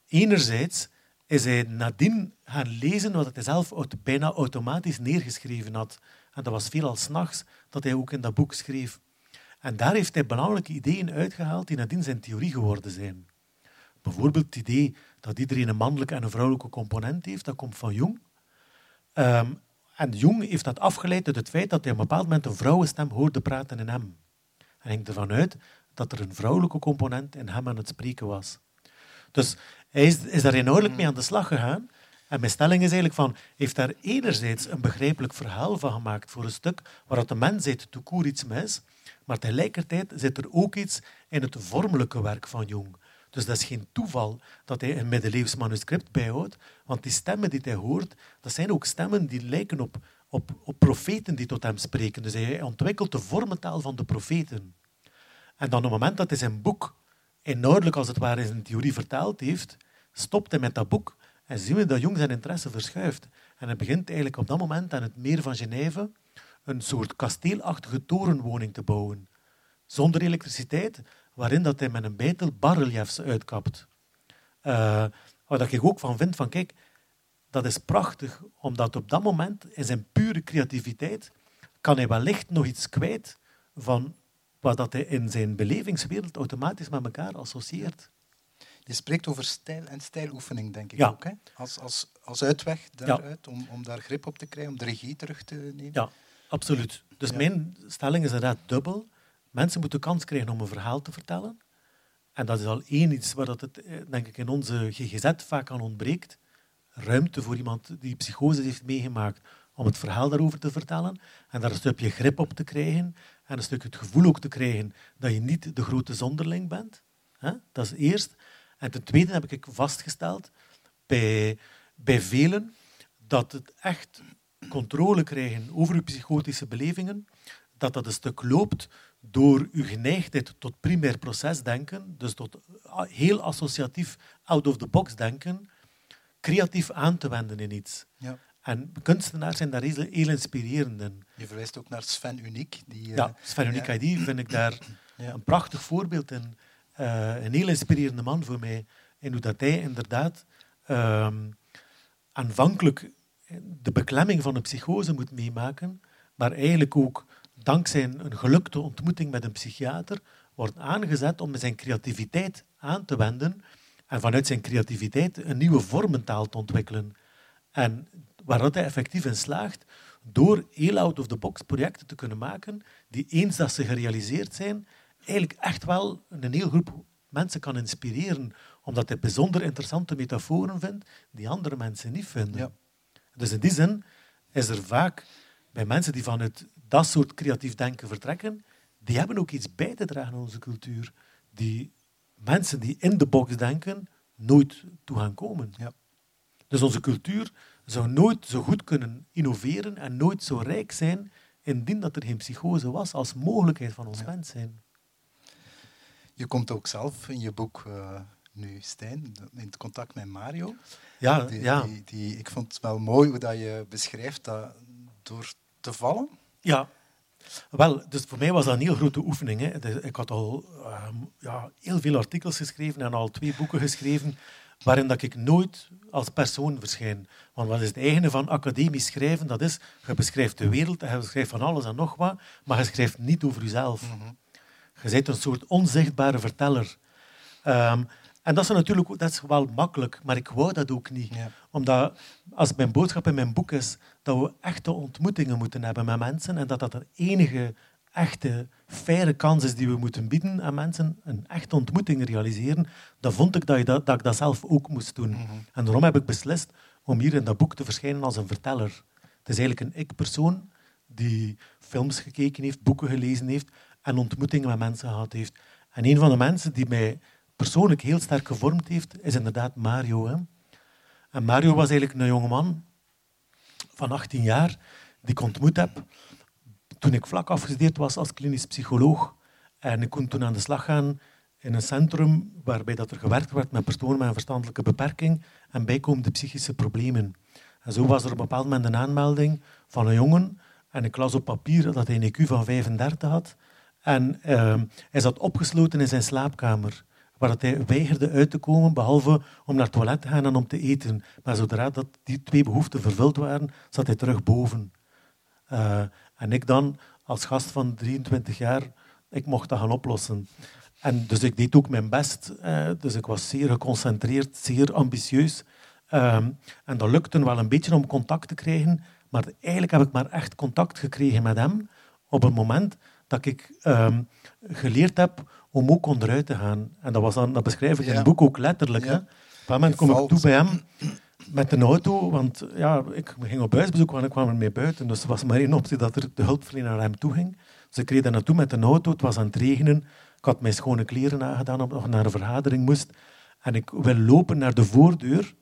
Enerzijds is hij nadien gaan lezen wat hij zelf bijna automatisch neergeschreven had. En dat was veelal s'nachts dat hij ook in dat boek schreef. En daar heeft hij belangrijke ideeën uitgehaald die nadien zijn theorie geworden zijn. Bijvoorbeeld het idee dat iedereen een mannelijke en een vrouwelijke component heeft, dat komt van Jung. Ehm, en Jung heeft dat afgeleid uit het feit dat hij op een bepaald moment een vrouwenstem hoorde praten in hem. Hij ging ervan uit dat er een vrouwelijke component in hem aan het spreken was. Dus hij is, daar inhoudelijk mee aan de slag gegaan. En mijn stelling is eigenlijk van, heeft daar enerzijds een begrijpelijk verhaal van gemaakt voor een stuk waar de mens zit, toekoer iets mis, maar tegelijkertijd zit er ook iets in het vormelijke werk van Jung. Dus dat is geen toeval dat hij een middeleeuws manuscript bijhoudt, want die stemmen die hij hoort, dat zijn ook stemmen die lijken op, op, op profeten die tot hem spreken. Dus hij ontwikkelt de vormentaal van de profeten. En dan op het moment dat hij zijn boek inhoudelijk als het ware in zijn theorie vertaald heeft, stopt hij met dat boek en zien we dat Jung zijn interesse verschuift. En hij begint eigenlijk op dat moment aan het meer van Genève een soort kasteelachtige torenwoning te bouwen. Zonder elektriciteit, waarin dat hij met een beitel barreliefs uitkapt. Uh, wat ik ook van vind, van kijk, dat is prachtig, omdat op dat moment, in zijn pure creativiteit, kan hij wellicht nog iets kwijt van wat dat hij in zijn belevingswereld automatisch met elkaar associeert. Je spreekt over stijl en stijloefening, denk ik ook. Hè? Als, als, als uitweg daaruit, om, om daar grip op te krijgen, om de regie terug te nemen. Ja, absoluut. Dus mijn stelling is inderdaad dubbel. Mensen moeten kans krijgen om een verhaal te vertellen. En dat is al één iets waar dat het, eh, denk ik, in onze GGZ vaak aan ontbreekt. Ruimte voor iemand die psychose heeft meegemaakt om het verhaal daarover te vertellen en daar een stukje grip op te krijgen en een stukje het gevoel ook te krijgen dat je niet de grote zonderling bent. Dat is eerst. En ten tweede heb ik vastgesteld bij, bij velen dat het echt controle krijgen over uw psychotische belevingen, dat dat een stuk loopt door uw geneigdheid tot primair procesdenken, dus tot heel associatief out-of-the-box denken, creatief aan te wenden in iets. Ja. En kunstenaars zijn daar heel, heel inspirerend in. Je verwijst ook naar Sven Uniek. Die, ja, eh, Sven Uniek ja. vind ik daar een prachtig voorbeeld in. Uh, een heel inspirerende man voor mij. En hoe dat hij inderdaad uh, aanvankelijk de beklemming van een psychose moet meemaken, maar eigenlijk ook dankzij een gelukte ontmoeting met een psychiater wordt aangezet om zijn creativiteit aan te wenden en vanuit zijn creativiteit een nieuwe vormentaal te ontwikkelen. En waar hij effectief in slaagt door heel out-of-the-box projecten te kunnen maken die eens dat ze gerealiseerd zijn, eigenlijk echt wel een hele groep mensen kan inspireren omdat hij bijzonder interessante metaforen vindt die andere mensen niet vinden. Ja. Dus in die zin is er vaak bij mensen die vanuit dat soort creatief denken vertrekken, die hebben ook iets bij te dragen aan onze cultuur. Die mensen die in de box denken, nooit toe gaan komen. Ja. Dus onze cultuur zou nooit zo goed kunnen innoveren en nooit zo rijk zijn indien dat er geen psychose was als mogelijkheid van ons mens zijn. Je komt ook zelf in je boek uh, nu, Stijn, in contact met Mario. Ja, die, ja. Die, die, ik vond het wel mooi hoe dat je beschrijft dat door te vallen. Ja, wel, dus voor mij was dat een heel grote oefening. Hè. Ik had al um, ja, heel veel artikels geschreven en al twee boeken geschreven waarin dat ik nooit als persoon verschijn. Want wat is het eigene van academisch schrijven? Dat is, je beschrijft de wereld en je beschrijft van alles en nog wat, maar je schrijft niet over jezelf. Mm -hmm. Je bent een soort onzichtbare verteller. Um, en dat is natuurlijk dat is wel makkelijk, maar ik wou dat ook niet. Ja. Omdat als mijn boodschap in mijn boek is dat we echte ontmoetingen moeten hebben met mensen en dat dat de enige echte, faire kans is die we moeten bieden aan mensen, een echte ontmoeting realiseren, dan vond ik dat, je dat, dat ik dat zelf ook moest doen. Mhm. En daarom heb ik beslist om hier in dat boek te verschijnen als een verteller. Het is eigenlijk een ik-persoon die films gekeken heeft, boeken gelezen heeft en ontmoetingen met mensen gehad heeft. En een van de mensen die mij persoonlijk heel sterk gevormd heeft, is inderdaad Mario. Hè. En Mario was eigenlijk een jongeman van 18 jaar die ik ontmoet heb toen ik vlak afgestudeerd was als klinisch psycholoog. En ik kon toen aan de slag gaan in een centrum waarbij dat er gewerkt werd met personen met een verstandelijke beperking en bijkomende psychische problemen. En zo was er op een bepaald moment een aanmelding van een jongen en ik las op papier dat hij een IQ van 35 had. En uh, hij zat opgesloten in zijn slaapkamer waar hij weigerde uit te komen, behalve om naar het toilet te gaan en om te eten. Maar zodra dat die twee behoeften vervuld waren, zat hij terug boven. Uh, en ik dan, als gast van 23 jaar, ik mocht dat gaan oplossen. En dus ik deed ook mijn best. Uh, dus ik was zeer geconcentreerd, zeer ambitieus. Uh, en dat lukte wel een beetje om contact te krijgen. Maar eigenlijk heb ik maar echt contact gekregen met hem op het moment dat ik ehm, geleerd heb om ook onderuit te gaan. En dat, was dan, dat beschrijf ik in het boek ook letterlijk. Hè. Op een moment kom ik toe bij hem met een auto, want ja, ik ging op huisbezoek, want ik kwam ermee buiten. Dus er was maar één optie dat er de hulpverlener naar hem toe ging. Dus ik reed daar naartoe met een auto, het was aan het regenen. Ik had mijn schone kleren aangedaan omdat ik nog naar een vergadering moest. En ik wil lopen naar de voordeur,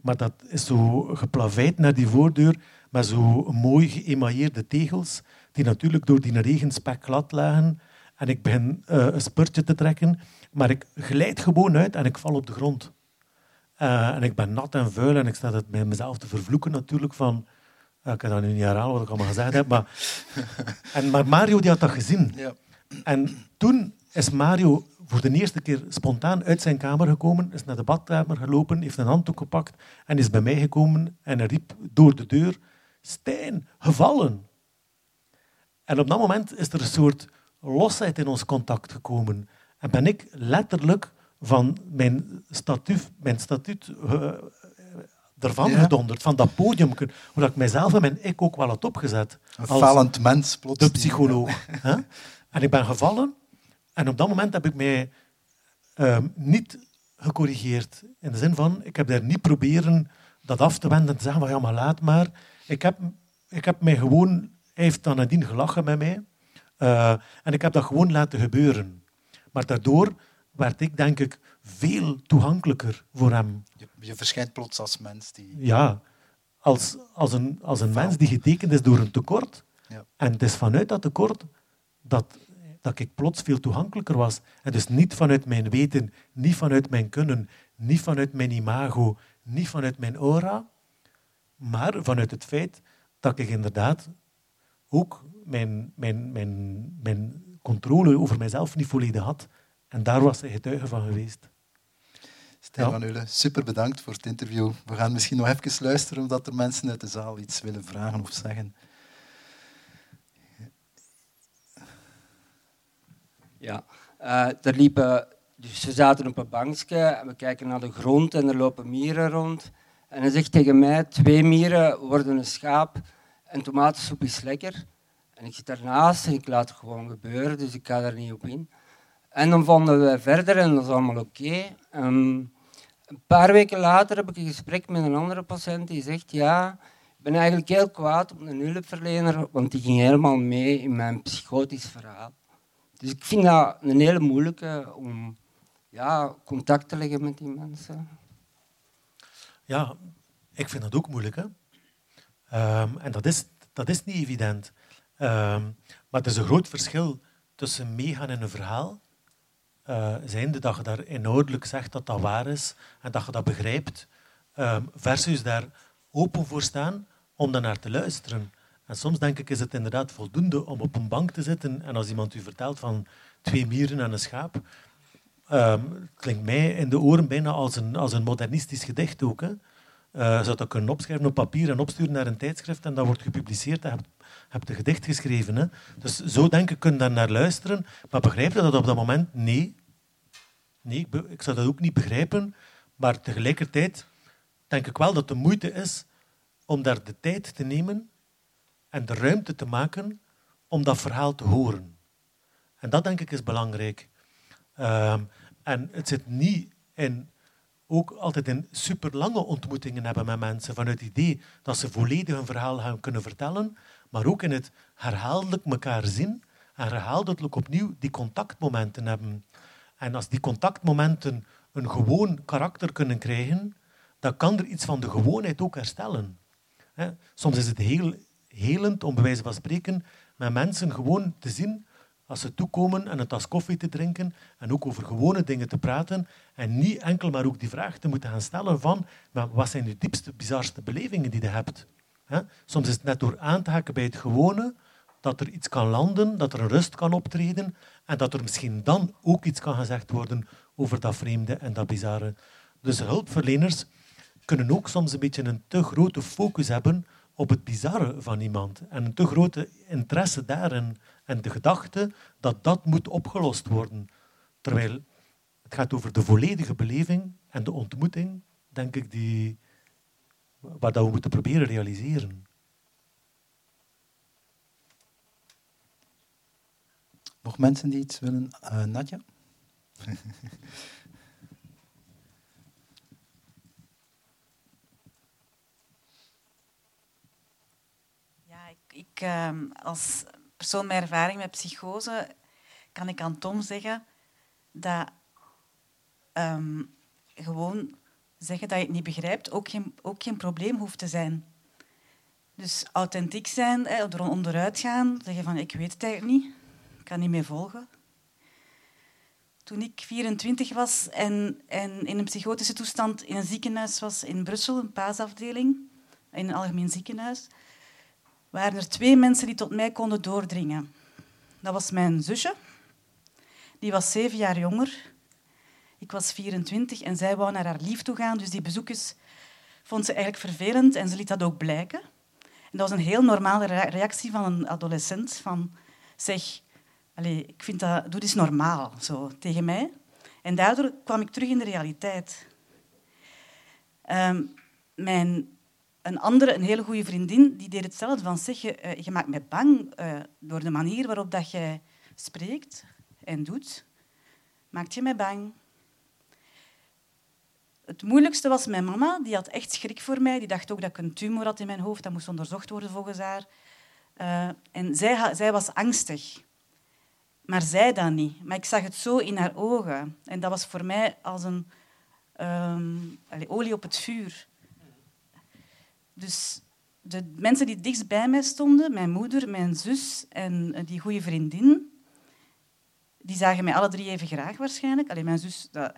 maar dat is zo geplaveid naar die voordeur met zo mooi geëmailleerde tegels, die natuurlijk door die regenspek glad lagen. En ik begin eh, een spurtje te trekken, maar ik glijd gewoon uit en ik val op de grond. Eh, en ik ben nat en vuil en ik sta het bij mezelf te vervloeken natuurlijk van... eh, ik kan dat nu niet herhalen wat ik allemaal gezegd heb, maar... En, maar Mario die had dat gezien. Ja. En toen is Mario voor de eerste keer spontaan uit zijn kamer gekomen, is naar de badkamer gelopen, heeft een handdoek gepakt en is bij mij gekomen en riep door de deur, Stijn, gevallen. En op dat moment is er een soort losheid in ons contact gekomen. En ben ik letterlijk van mijn statuut, mijn statuut eh, ervan Ja. gedonderd, van dat podium, waar ik mijzelf en mijn ik ook wel had opgezet. Een Als- falend mens plots. de psycholoog. hè? En ik ben gevallen en op dat moment heb ik mij ehm, niet gecorrigeerd. In de zin van, ik heb daar niet proberen dat af te wenden en te zeggen van ja, maar laat maar. Ik heb, ik heb mij gewoon, hij heeft dan nadien gelachen met mij eh, en ik heb dat gewoon laten gebeuren. Maar daardoor werd ik denk ik veel toegankelijker voor hem. Je, je verschijnt plots als mens die... Ja, als, als een, als een mens die getekend is door een tekort. Ja. En het is vanuit dat tekort dat, dat ik plots veel toegankelijker was. En dus niet vanuit mijn weten, niet vanuit mijn kunnen, niet vanuit mijn imago, niet vanuit mijn aura, maar vanuit het feit dat ik inderdaad ook mijn, mijn, mijn, mijn controle over mijzelf niet volledig had. En daar was hij getuige van geweest. Stijn van Eulen, super bedankt voor het interview. We gaan misschien nog even luisteren omdat er mensen uit de zaal iets willen vragen of zeggen. Ja, Eh er liepen, dus we zaten op een bankje en we kijken naar de grond en er lopen mieren rond. En hij zegt tegen mij, twee mieren worden een schaap en tomatensoep is lekker. En ik zit daarnaast en ik laat het gewoon gebeuren, dus ik ga daar niet op in. En dan vonden we verder en dat is allemaal oké. Ehm, een paar weken later heb ik een gesprek met een andere patiënt die zegt, ja, ik ben eigenlijk heel kwaad op een hulpverlener, want die ging helemaal mee in mijn psychotisch verhaal. Dus ik vind dat een hele moeilijke om ja, contact te leggen met die mensen. Ja, ik vind dat ook moeilijk. Hè? Ehm, en dat is, dat is niet evident. Um, maar er is een groot verschil tussen meegaan in een verhaal, uh, zijnde dat je daar inhoudelijk zegt dat dat waar is en dat je dat begrijpt, um, versus daar open voor staan om naar te luisteren. En soms denk ik is het inderdaad voldoende om op een bank te zitten en als iemand u vertelt van twee mieren en een schaap, klinkt mij in de oren bijna als een, als een modernistisch gedicht ook. Hè. Uh, zou dat kunnen opschrijven op papier en opsturen naar een tijdschrift en dat wordt gepubliceerd en hebt, hebt een gedicht geschreven. Hè. Dus zo denk ik, kun je daar naar luisteren. Maar begrijp je dat op dat moment? Nee. Nee, ik zou dat ook niet begrijpen. Maar tegelijkertijd denk ik wel dat de moeite is om daar de tijd te nemen en de ruimte te maken om dat verhaal te horen. En dat denk ik is belangrijk. Uh, en het zit niet in ook altijd in superlange ontmoetingen hebben met mensen, vanuit het idee dat ze volledig hun verhaal gaan kunnen vertellen, maar ook in het herhaaldelijk elkaar zien en herhaaldelijk opnieuw die contactmomenten hebben. En als die contactmomenten een gewoon karakter kunnen krijgen, dan kan er iets van de gewoonheid ook herstellen. Soms is het heel helend, om bij wijze van spreken, met mensen gewoon te zien als ze toekomen en een tas koffie te drinken en ook over gewone dingen te praten en niet enkel maar ook die vraag te moeten gaan stellen van wat zijn de diepste, bizarste belevingen die je hebt. Soms is het net door aan te haken bij het gewone dat er iets kan landen, dat er een rust kan optreden en dat er misschien dan ook iets kan gezegd worden over dat vreemde en dat bizarre. Dus hulpverleners kunnen ook soms een beetje een te grote focus hebben op het bizarre van iemand en een te grote interesse daarin en de gedachte dat dat moet opgelost worden. Terwijl het gaat over de volledige beleving en de ontmoeting, denk ik, die, waar dat we moeten proberen realiseren. Nog mensen die iets willen? Uh, Nadja? ja, ik, ik uh, als persoon met ervaring met psychose kan ik aan Tom zeggen dat um, gewoon zeggen dat je het niet begrijpt ook geen, ook geen probleem hoeft te zijn. Dus authentiek zijn, er onderuit gaan, zeggen van ik weet het eigenlijk niet, ik kan niet meer volgen. Toen ik 24 was en, en in een psychotische toestand in een ziekenhuis was in Brussel, een paasafdeling, in een algemeen ziekenhuis, waren er twee mensen die tot mij konden doordringen. Dat was mijn zusje, die was zeven jaar jonger. Ik was 24 en zij wou naar haar lief toe gaan, dus die bezoekers vond ze eigenlijk vervelend en ze liet dat ook blijken. En dat was een heel normale reactie van een adolescent van zeg, allez, ik vind dat, doe eens normaal, zo, tegen mij. En daardoor kwam ik terug in de realiteit. Um, mijn een andere, een hele goede vriendin, die deed hetzelfde. Van zeg, je, uh, je maakt me bang uh, door de manier waarop dat jij spreekt en doet. Maakt je mij bang. Het moeilijkste was mijn mama. Die had echt schrik voor mij. Die dacht ook dat ik een tumor had in mijn hoofd. Dat moest onderzocht worden volgens haar. Uh, en zij, zij was angstig. Maar zij dat niet. Maar ik zag het zo in haar ogen. En dat was voor mij als een allez, olie op het vuur. Dus de mensen die dichtst bij mij stonden, mijn moeder, mijn zus en eh, die goede vriendin, die zagen mij alle drie even graag waarschijnlijk. Alleen mijn zus, dat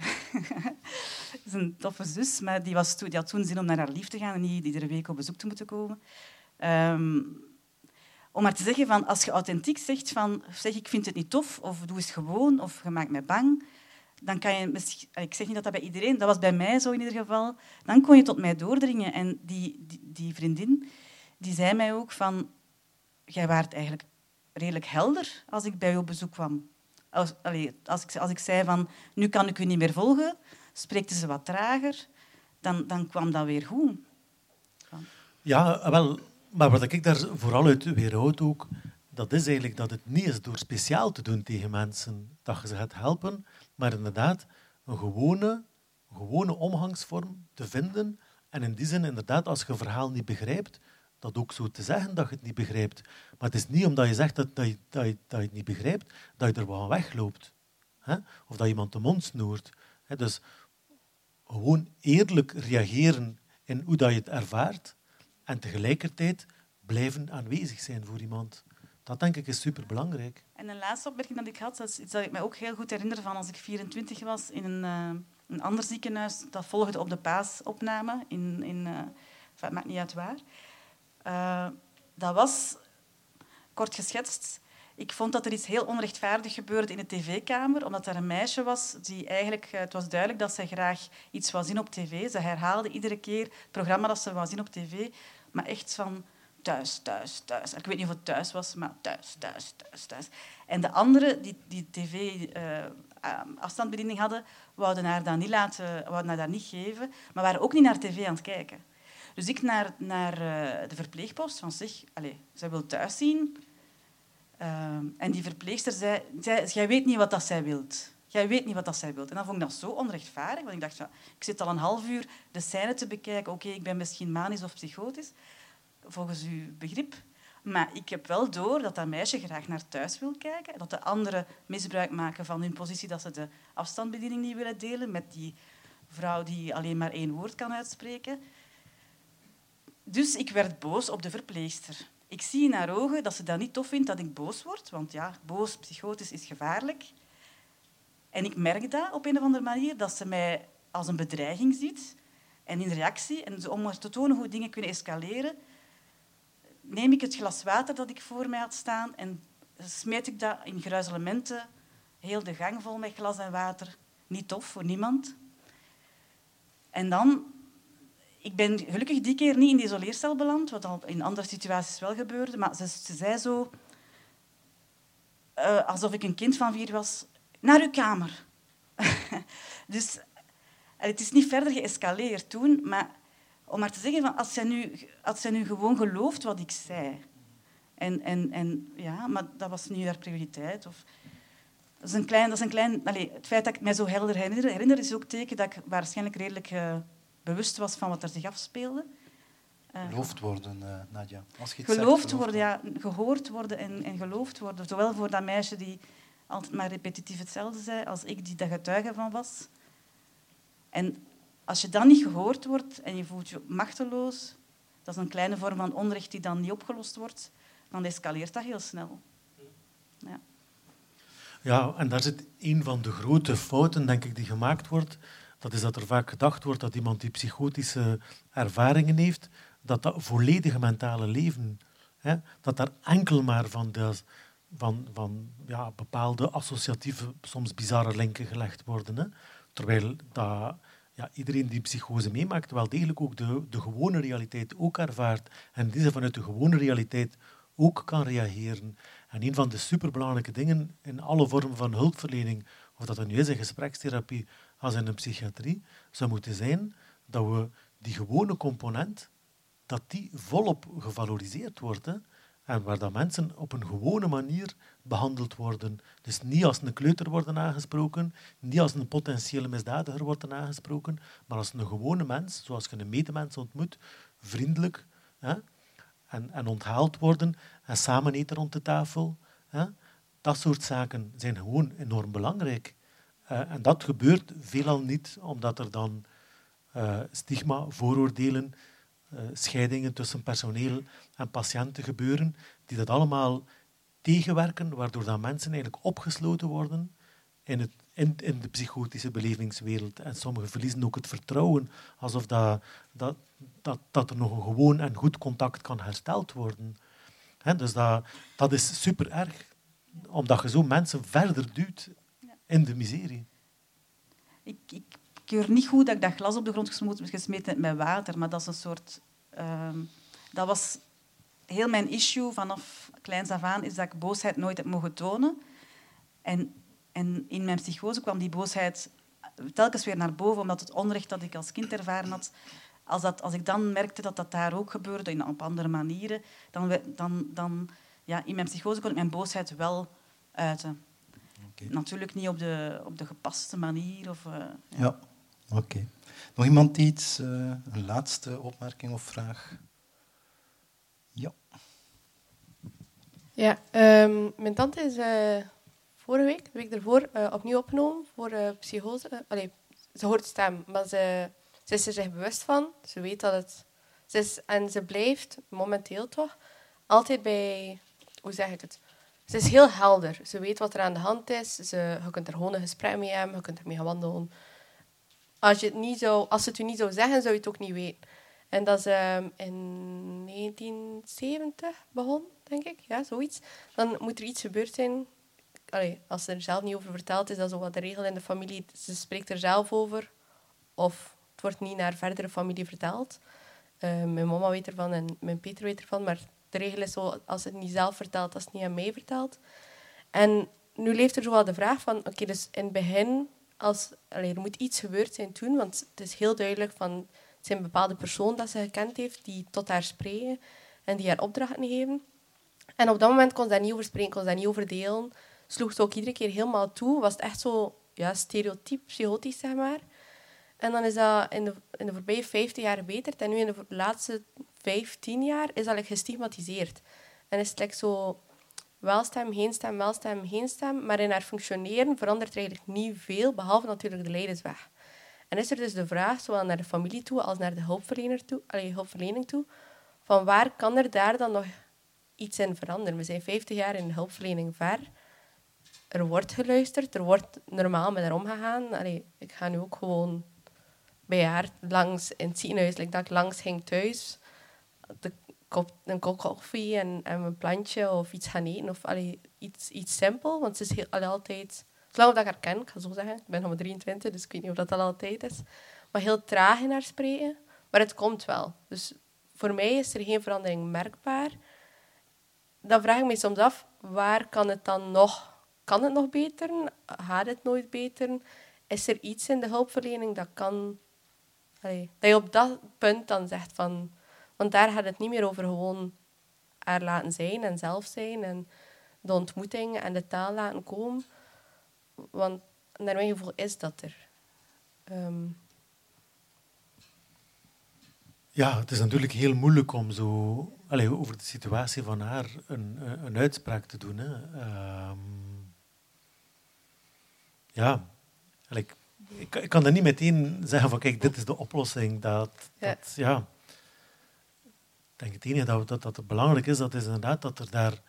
is een toffe zus, maar die, was die had toen zin om naar haar lief te gaan en niet iedere week op bezoek te moeten komen. Um, om maar te zeggen van, als je authentiek zegt van, zeg ik vind het niet tof, of doe eens gewoon, of je maakt mij bang, dan kan je... Ik zeg niet dat dat bij iedereen... Dat was bij mij zo in ieder geval. Dan kon je tot mij doordringen. En die, die, die vriendin die zei mij ook van... Jij waart eigenlijk redelijk helder als ik bij je op bezoek kwam. Als, allez, als, ik, als ik zei van... Nu kan ik u niet meer volgen, spreekte ze wat trager. Dan, dan kwam dat weer goed. Ja, wel... Maar wat ik daar vooral uit weerhoud ook, dat is eigenlijk dat het niet is door speciaal te doen tegen mensen dat je ze gaat helpen, maar inderdaad een gewone, gewone omgangsvorm te vinden. En in die zin, inderdaad, als je een verhaal niet begrijpt, dat ook zo te zeggen dat je het niet begrijpt. Maar het is niet omdat je zegt dat, dat, je, dat, je, dat je het niet begrijpt, dat je er wel wegloopt. Hè? Of dat iemand de mond snoert. Dus gewoon eerlijk reageren in hoe dat je het ervaart en tegelijkertijd blijven aanwezig zijn voor iemand. Dat denk ik is superbelangrijk. En een laatste opmerking dat ik had, dat is iets dat ik me ook heel goed herinner van als ik 24 was in een, uh, een ander ziekenhuis. Dat volgde op de paasopname in, in uh, het maakt niet uit waar. Uh, dat was, kort geschetst, ik vond dat er iets heel onrechtvaardig gebeurde in de tv-kamer, omdat er een meisje was die eigenlijk... Het was duidelijk dat zij graag iets wou zien op tv. Ze herhaalde iedere keer het programma dat ze wou zien op tv, maar echt van thuis, thuis, thuis. Ik weet niet of het thuis was, maar thuis, thuis, thuis, thuis. En de anderen die, die tv-afstandsbediening uh, hadden, wouden haar dat niet, laten, wouden haar dat niet geven, maar waren ook niet naar tv aan het kijken. Dus ik naar, naar uh, de verpleegpost van zeg, allez, zij wil thuis zien. Uh, en die verpleegster zei, zei, jij weet niet wat dat zij wilt. Jij weet niet wat dat zij wilt. En dan vond ik dat zo onrechtvaardig, want ik dacht, ja, ik zit al een half uur de scène te bekijken. Oké, ik ben misschien manisch of psychotisch volgens uw begrip. Maar ik heb wel door dat dat meisje graag naar thuis wil kijken. Dat de anderen misbruik maken van hun positie, dat ze de afstandsbediening niet willen delen met die vrouw die alleen maar één woord kan uitspreken. Dus ik werd boos op de verpleegster. Ik zie in haar ogen dat ze dat niet tof vindt dat ik boos word, want ja, boos, psychotisch is gevaarlijk. En ik merk dat op een of andere manier, dat ze mij als een bedreiging ziet. En in reactie, en om maar te tonen hoe dingen kunnen escaleren, neem ik het glas water dat ik voor mij had staan en smeet ik dat in gruizelementen, heel de gang vol met glas en water. Niet tof voor niemand. En dan, ik ben gelukkig die keer niet in de isoleercel beland, wat al in andere situaties wel gebeurde, maar ze, ze zei zo, uh, alsof ik een kind van vier was, naar uw kamer. dus het is niet verder geëscaleerd toen, maar om maar te zeggen, van, als, zij nu, als zij nu gewoon gelooft wat ik zei. En, en, en ja, maar dat was niet haar prioriteit. Of, dat is een klein... Dat is een klein allez, het feit dat ik mij zo helder herinner, herinner is ook teken dat ik waarschijnlijk redelijk uh, bewust was van wat er zich afspeelde. Uh, geloofd worden, uh, Nadja. Als je geloofd zegt, worden, ja. Gehoord worden en, en geloofd worden. Zowel voor dat meisje die altijd maar repetitief hetzelfde zei, als ik die daar getuige van was. En als je dan niet gehoord wordt en je voelt je machteloos, dat is een kleine vorm van onrecht die dan niet opgelost wordt, dan escaleert dat heel snel. Ja. Ja, en daar zit een van de grote fouten, denk ik, die gemaakt wordt. Dat is dat er vaak gedacht wordt dat iemand die psychotische ervaringen heeft, dat dat volledige mentale leven, hè, dat daar enkel maar van, de, van, van ja, bepaalde associatieve, soms bizarre linken gelegd worden. Hè. Terwijl dat ja, iedereen die psychose meemaakt wel degelijk ook de, de gewone realiteit ook ervaart en die ze vanuit de gewone realiteit ook kan reageren. En een van de superbelangrijke dingen in alle vormen van hulpverlening, of dat nu is in gesprekstherapie als in een psychiatrie, zou moeten zijn dat we die gewone component, dat die volop gevaloriseerd wordt. Hè? Waar dat mensen op een gewone manier behandeld worden. Dus niet als een kleuter worden aangesproken, niet als een potentiële misdadiger worden aangesproken, maar als een gewone mens, zoals je een medemens ontmoet, vriendelijk hè, en, en onthaald worden en samen eten rond de tafel. Hè. Dat soort zaken zijn gewoon enorm belangrijk. Uh, en dat gebeurt veelal niet omdat er dan uh, stigma, vooroordelen, scheidingen tussen personeel en patiënten gebeuren, die dat allemaal tegenwerken, waardoor dan mensen eigenlijk opgesloten worden in, het, in, in de psychotische belevingswereld. En sommigen verliezen ook het vertrouwen, alsof dat, dat, dat, dat er nog een gewoon en goed contact kan hersteld worden. He, dus dat, dat is super erg, omdat je zo mensen verder duwt in de miserie. Ik, ik keur niet goed dat ik dat glas op de grond gesmeten met water, maar dat is een soort... Uh, dat was heel mijn issue vanaf kleins af aan is dat ik boosheid nooit heb mogen tonen. En, en in mijn psychose kwam die boosheid telkens weer naar boven, omdat het onrecht dat ik als kind ervaren had, als, dat, als ik dan merkte dat dat daar ook gebeurde, in, op andere manieren, dan, dan, dan ja, in mijn psychose kon ik mijn boosheid wel uiten. Okay. Natuurlijk niet op de, op de gepaste manier. Of, uh, ja. Oké. Nog iemand iets? Uh, een laatste opmerking of vraag? Ja. Ja, um, mijn tante is uh, vorige week, de week ervoor, uh, opnieuw opgenomen voor uh, psychose. ze hoort stem, maar ze, ze is er zich bewust van. Ze weet dat het... Ze is, en ze blijft, momenteel toch, altijd bij... Hoe zeg ik het? Ze is heel helder. Ze weet wat er aan de hand is. Ze, je kunt er gewoon een gesprek mee hebben. Je kunt ermee gaan wandelen. Als, je het niet zou, als ze het u niet zou zeggen, zou je het ook niet weten. En dat is um, in 1970 begonnen, denk ik. Ja, zoiets. Dan moet er iets gebeurd zijn. Allee, als ze er zelf niet over vertelt, is dat zo wat de regel in de familie. Ze spreekt er zelf over. Of het wordt niet naar verdere familie verteld. Uh, mijn mama weet ervan en mijn Peter weet ervan. Maar de regel is zo, als het niet zelf vertelt, als het niet aan mij vertelt. En nu leeft er zo wel de vraag van, oké, dus in het begin, als, er moet iets gebeurd zijn toen, want het is heel duidelijk van, het zijn bepaalde personen dat ze gekend heeft, die tot haar spreken en die haar opdrachten geven. En op dat moment kon ze daar niet over spreken, kon ze daar niet over delen. Sloeg ze ook iedere keer helemaal toe. Was het echt zo ja, stereotyp, psychotisch, zeg maar. En dan is dat in de, in de voorbije 50 jaar beter. En nu in de laatste 15 jaar is dat gestigmatiseerd. En is het zo wel stem, geen stem, wel stem, stem. Maar in haar functioneren verandert er eigenlijk niet veel, behalve natuurlijk de leidensweg. En is er dus de vraag, zowel naar de familie toe als naar de hulpverlener toe, allee, hulpverlening toe, van waar kan er daar dan nog iets in veranderen? We zijn 50 jaar in hulpverlening ver. Er wordt geluisterd, er wordt normaal met haar omgegaan. Allee, ik ga nu ook gewoon bij haar langs in het ziekenhuis, dat ik langs ging thuis, de kop, een kop koffie en, en een plantje of iets gaan eten. Of allee, iets, iets simpel, want ze is heel, altijd... Zolang dat ik haar ken, ik ga zo zeggen. Ik ben nog maar 23, dus ik weet niet of dat, dat altijd is. Maar heel traag in haar spreken. Maar het komt wel. Dus voor mij is er geen verandering merkbaar. Dan vraag ik me soms af, waar kan het dan nog... Kan het nog beter? Gaat het nooit beter? Is er iets in de hulpverlening dat kan dat je op dat punt dan zegt van... Want daar gaat het niet meer over gewoon haar laten zijn en zelf zijn en de ontmoeting en de taal laten komen. Want naar mijn gevoel is dat er. Ehm, ja, het is natuurlijk heel moeilijk om zo allez, over de situatie van haar een, een uitspraak te doen. Hè. Um, ja, like, ik, ik, kan er niet meteen zeggen van kijk, dit is de oplossing. Dat, ja. Dat, ja. Denk het enige dat, dat, dat belangrijk is, dat is inderdaad dat er daar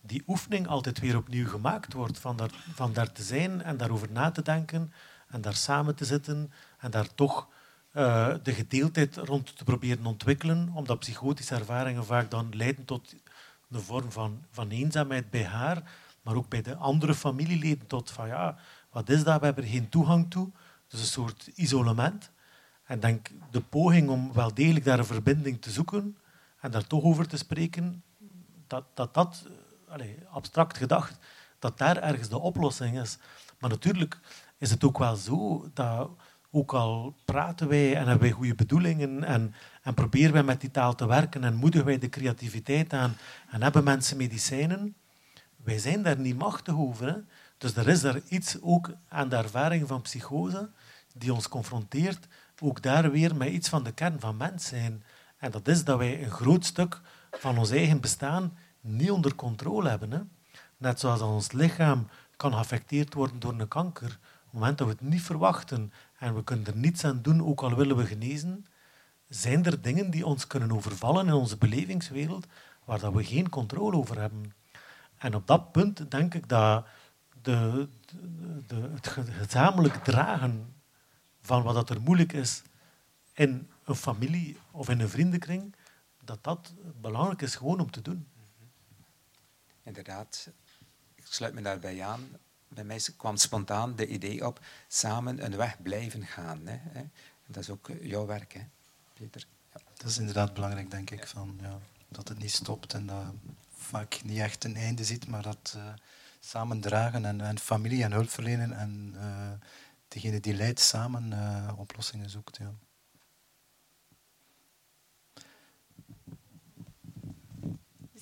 die oefening altijd weer opnieuw gemaakt wordt. Van daar, van daar te zijn en daarover na te denken en daar samen te zitten en daar toch uh, de gedeeldheid rond te proberen ontwikkelen, omdat psychotische ervaringen vaak dan leiden tot een vorm van, van eenzaamheid bij haar, maar ook bij de andere familieleden tot van ja, wat is dat, we hebben er geen toegang toe. Dus een soort isolement. En denk de poging om wel degelijk daar een verbinding te zoeken en daar toch over te spreken, dat dat, dat allez, abstract gedacht, dat daar ergens de oplossing is. Maar natuurlijk is het ook wel zo dat ook al praten wij en hebben wij goede bedoelingen en, en proberen wij met die taal te werken en moedigen wij de creativiteit aan en hebben mensen medicijnen, wij zijn daar niet machtig over. Dus er is daar iets ook aan de ervaring van psychose die ons confronteert, ook daar weer met iets van de kern van mens zijn. En dat is dat wij een groot stuk van ons eigen bestaan niet onder controle hebben. Hè? Net zoals ons lichaam kan geaffecteerd worden door een kanker. Op het moment dat we het niet verwachten en we kunnen er niets aan doen, ook al willen we genezen, zijn er dingen die ons kunnen overvallen in onze belevingswereld waar dat we geen controle over hebben. En op dat punt denk ik dat de, de, het gezamenlijk dragen van wat dat er moeilijk is in een familie of in een vriendenkring, dat dat belangrijk is gewoon om te doen. Inderdaad, ik sluit me daarbij aan. Bij mij kwam spontaan de idee op samen een weg blijven gaan. Hè. Dat is ook jouw werk, hè, Peter. Ja. Dat is inderdaad belangrijk, denk ik, van, ja, dat het niet stopt en dat vaak niet echt een einde ziet, maar dat uh, samen dragen en, en, familie en hulp verlenen en uh, degene die leidt samen uh, oplossingen zoekt. Ja.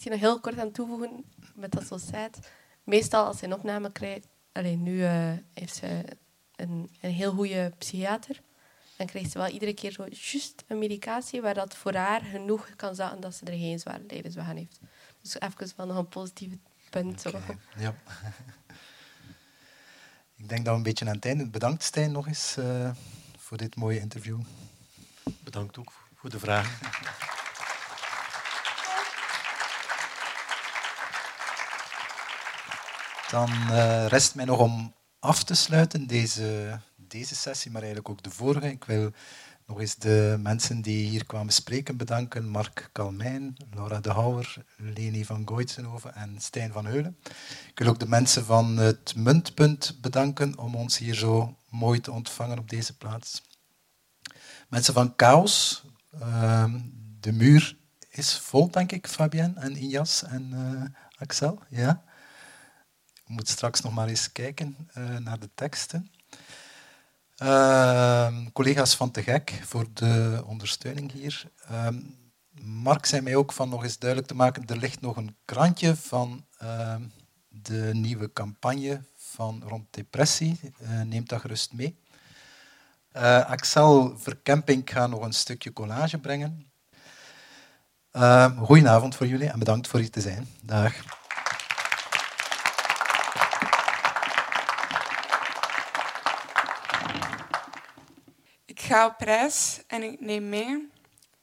Misschien nog heel kort aan toevoegen met dat zo Meestal als ze een opname krijgt, alleen nu uh, heeft ze een, een heel goede psychiater dan krijgt ze wel iedere keer zo juist een medicatie waar dat voor haar genoeg kan zagen dat ze er geen zware lijdensweg aan heeft. Dus even wel nog een positieve punt. Zo. Ja. Ik denk dat we een beetje aan het einde... Bedankt Stijn nog eens eh, voor dit mooie interview. Bedankt ook voor de vraag. Dan eh, rest mij nog om af te sluiten deze, deze sessie, maar eigenlijk ook de vorige. Ik wil nog eens de mensen die hier kwamen spreken bedanken. Mark Kalmijn, Laura de Houwer, Leni van Goitsenhoven en Stijn van Heulen. Ik wil ook de mensen van het Muntpunt bedanken om ons hier zo mooi te ontvangen op deze plaats. Mensen van Chaos, ehm, de muur is vol, denk ik, Fabienne en Injas en eh, Axel. Ja? Moet straks nog maar eens kijken eh, naar de teksten. Ehm, collega's van Te Gek voor de ondersteuning hier. Ehm, Mark zei mij ook van nog eens duidelijk te maken, er ligt nog een krantje van ehm, de nieuwe campagne van rond depressie. Uh, neem dat gerust mee. Uh, Axel Verkemping gaat nog een stukje collage brengen. Goedenavond voor jullie en bedankt voor hier te zijn. Dag. Ga op reis en ik neem mee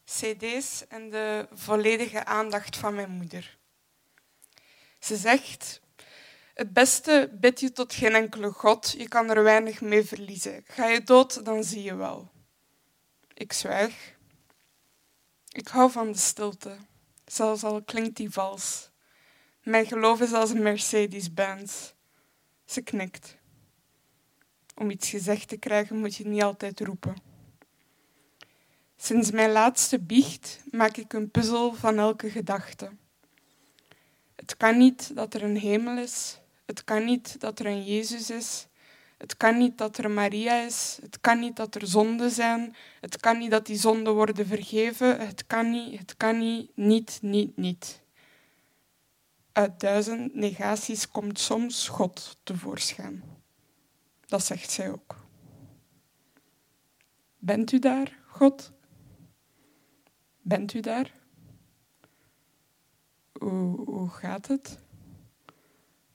cd's en de volledige aandacht van mijn moeder. Ze zegt, het beste bid je tot geen enkele god, je kan er weinig mee verliezen. Ga je dood, dan zie je wel. Ik zwijg. Ik hou van de stilte, zelfs al klinkt die vals. Mijn geloof is als een Mercedes-Benz. Ze knikt. Om iets gezegd te krijgen moet je niet altijd roepen. Sinds mijn laatste biecht maak ik een puzzel van elke gedachte. Het kan niet dat er een hemel is. Het kan niet dat er een Jezus is. Het kan niet dat er Maria is. Het kan niet dat er zonden zijn. Het kan niet dat die zonden worden vergeven. Het kan niet, het kan niet, niet, niet, niet. Uit duizend negaties komt soms God tevoorschijn. Dat zegt zij ook. Bent u daar, God? Bent u daar? Hoe, gaat het?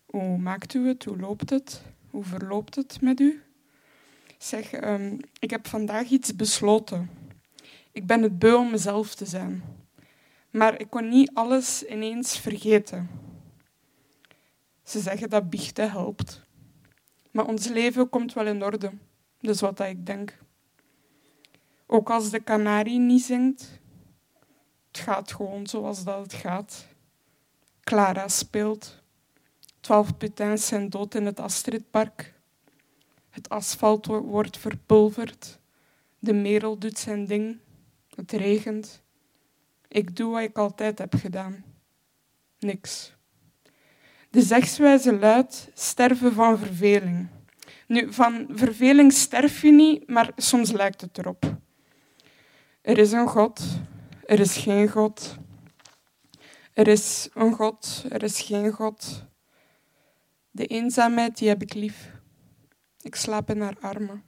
Hoe maakt u het? Hoe loopt het? Hoe verloopt het met u? Zeg, um, ik heb vandaag iets besloten. Ik ben het beu om mezelf te zijn. Maar ik kon niet alles ineens vergeten. Ze zeggen dat biechten helpt. Maar ons leven komt wel in orde. Dat is wat ik denk. Ook als de kanarie niet zingt, het gaat gewoon zoals dat het gaat. Clara speelt. Twaalf putins zijn dood in het Astridpark. Het asfalt wordt verpulverd. De merel doet zijn ding. Het regent. Ik doe wat ik altijd heb gedaan. Niks. De zegswijze luidt sterven van verveling. Nu, van verveling sterf je niet, maar soms lijkt het erop. Er is een God, er is geen God. Er is een God, er is geen God. De eenzaamheid, die heb ik lief. Ik slaap in haar armen.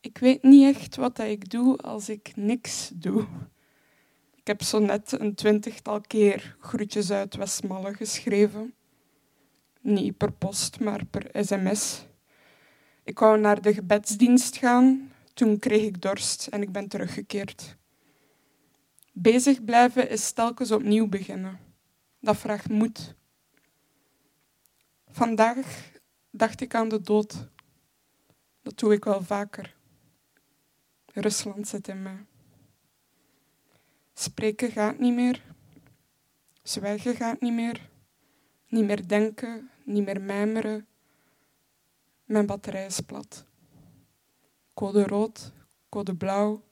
Ik weet niet echt wat ik doe als ik niks doe. Ik heb zo net een twintigtal keer groetjes uit Westmalle geschreven. Niet per post, maar per sms. Ik wou naar de gebedsdienst gaan. Toen kreeg ik dorst en ik ben teruggekeerd. Bezig blijven is telkens opnieuw beginnen. Dat vraagt moed. Vandaag dacht ik aan de dood. Dat doe ik wel vaker. Rusland zit in mij. Spreken gaat niet meer. Zwijgen gaat niet meer. Niet meer denken, niet meer mijmeren. Mijn batterij is plat. Code rood, code blauw,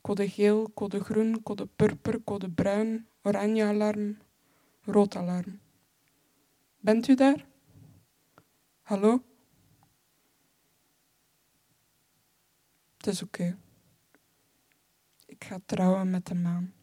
code geel, code groen, code purper, code bruin, oranje alarm, rood alarm. Bent u daar? Hallo? Het is oké. Ik ga trouwen met de maan.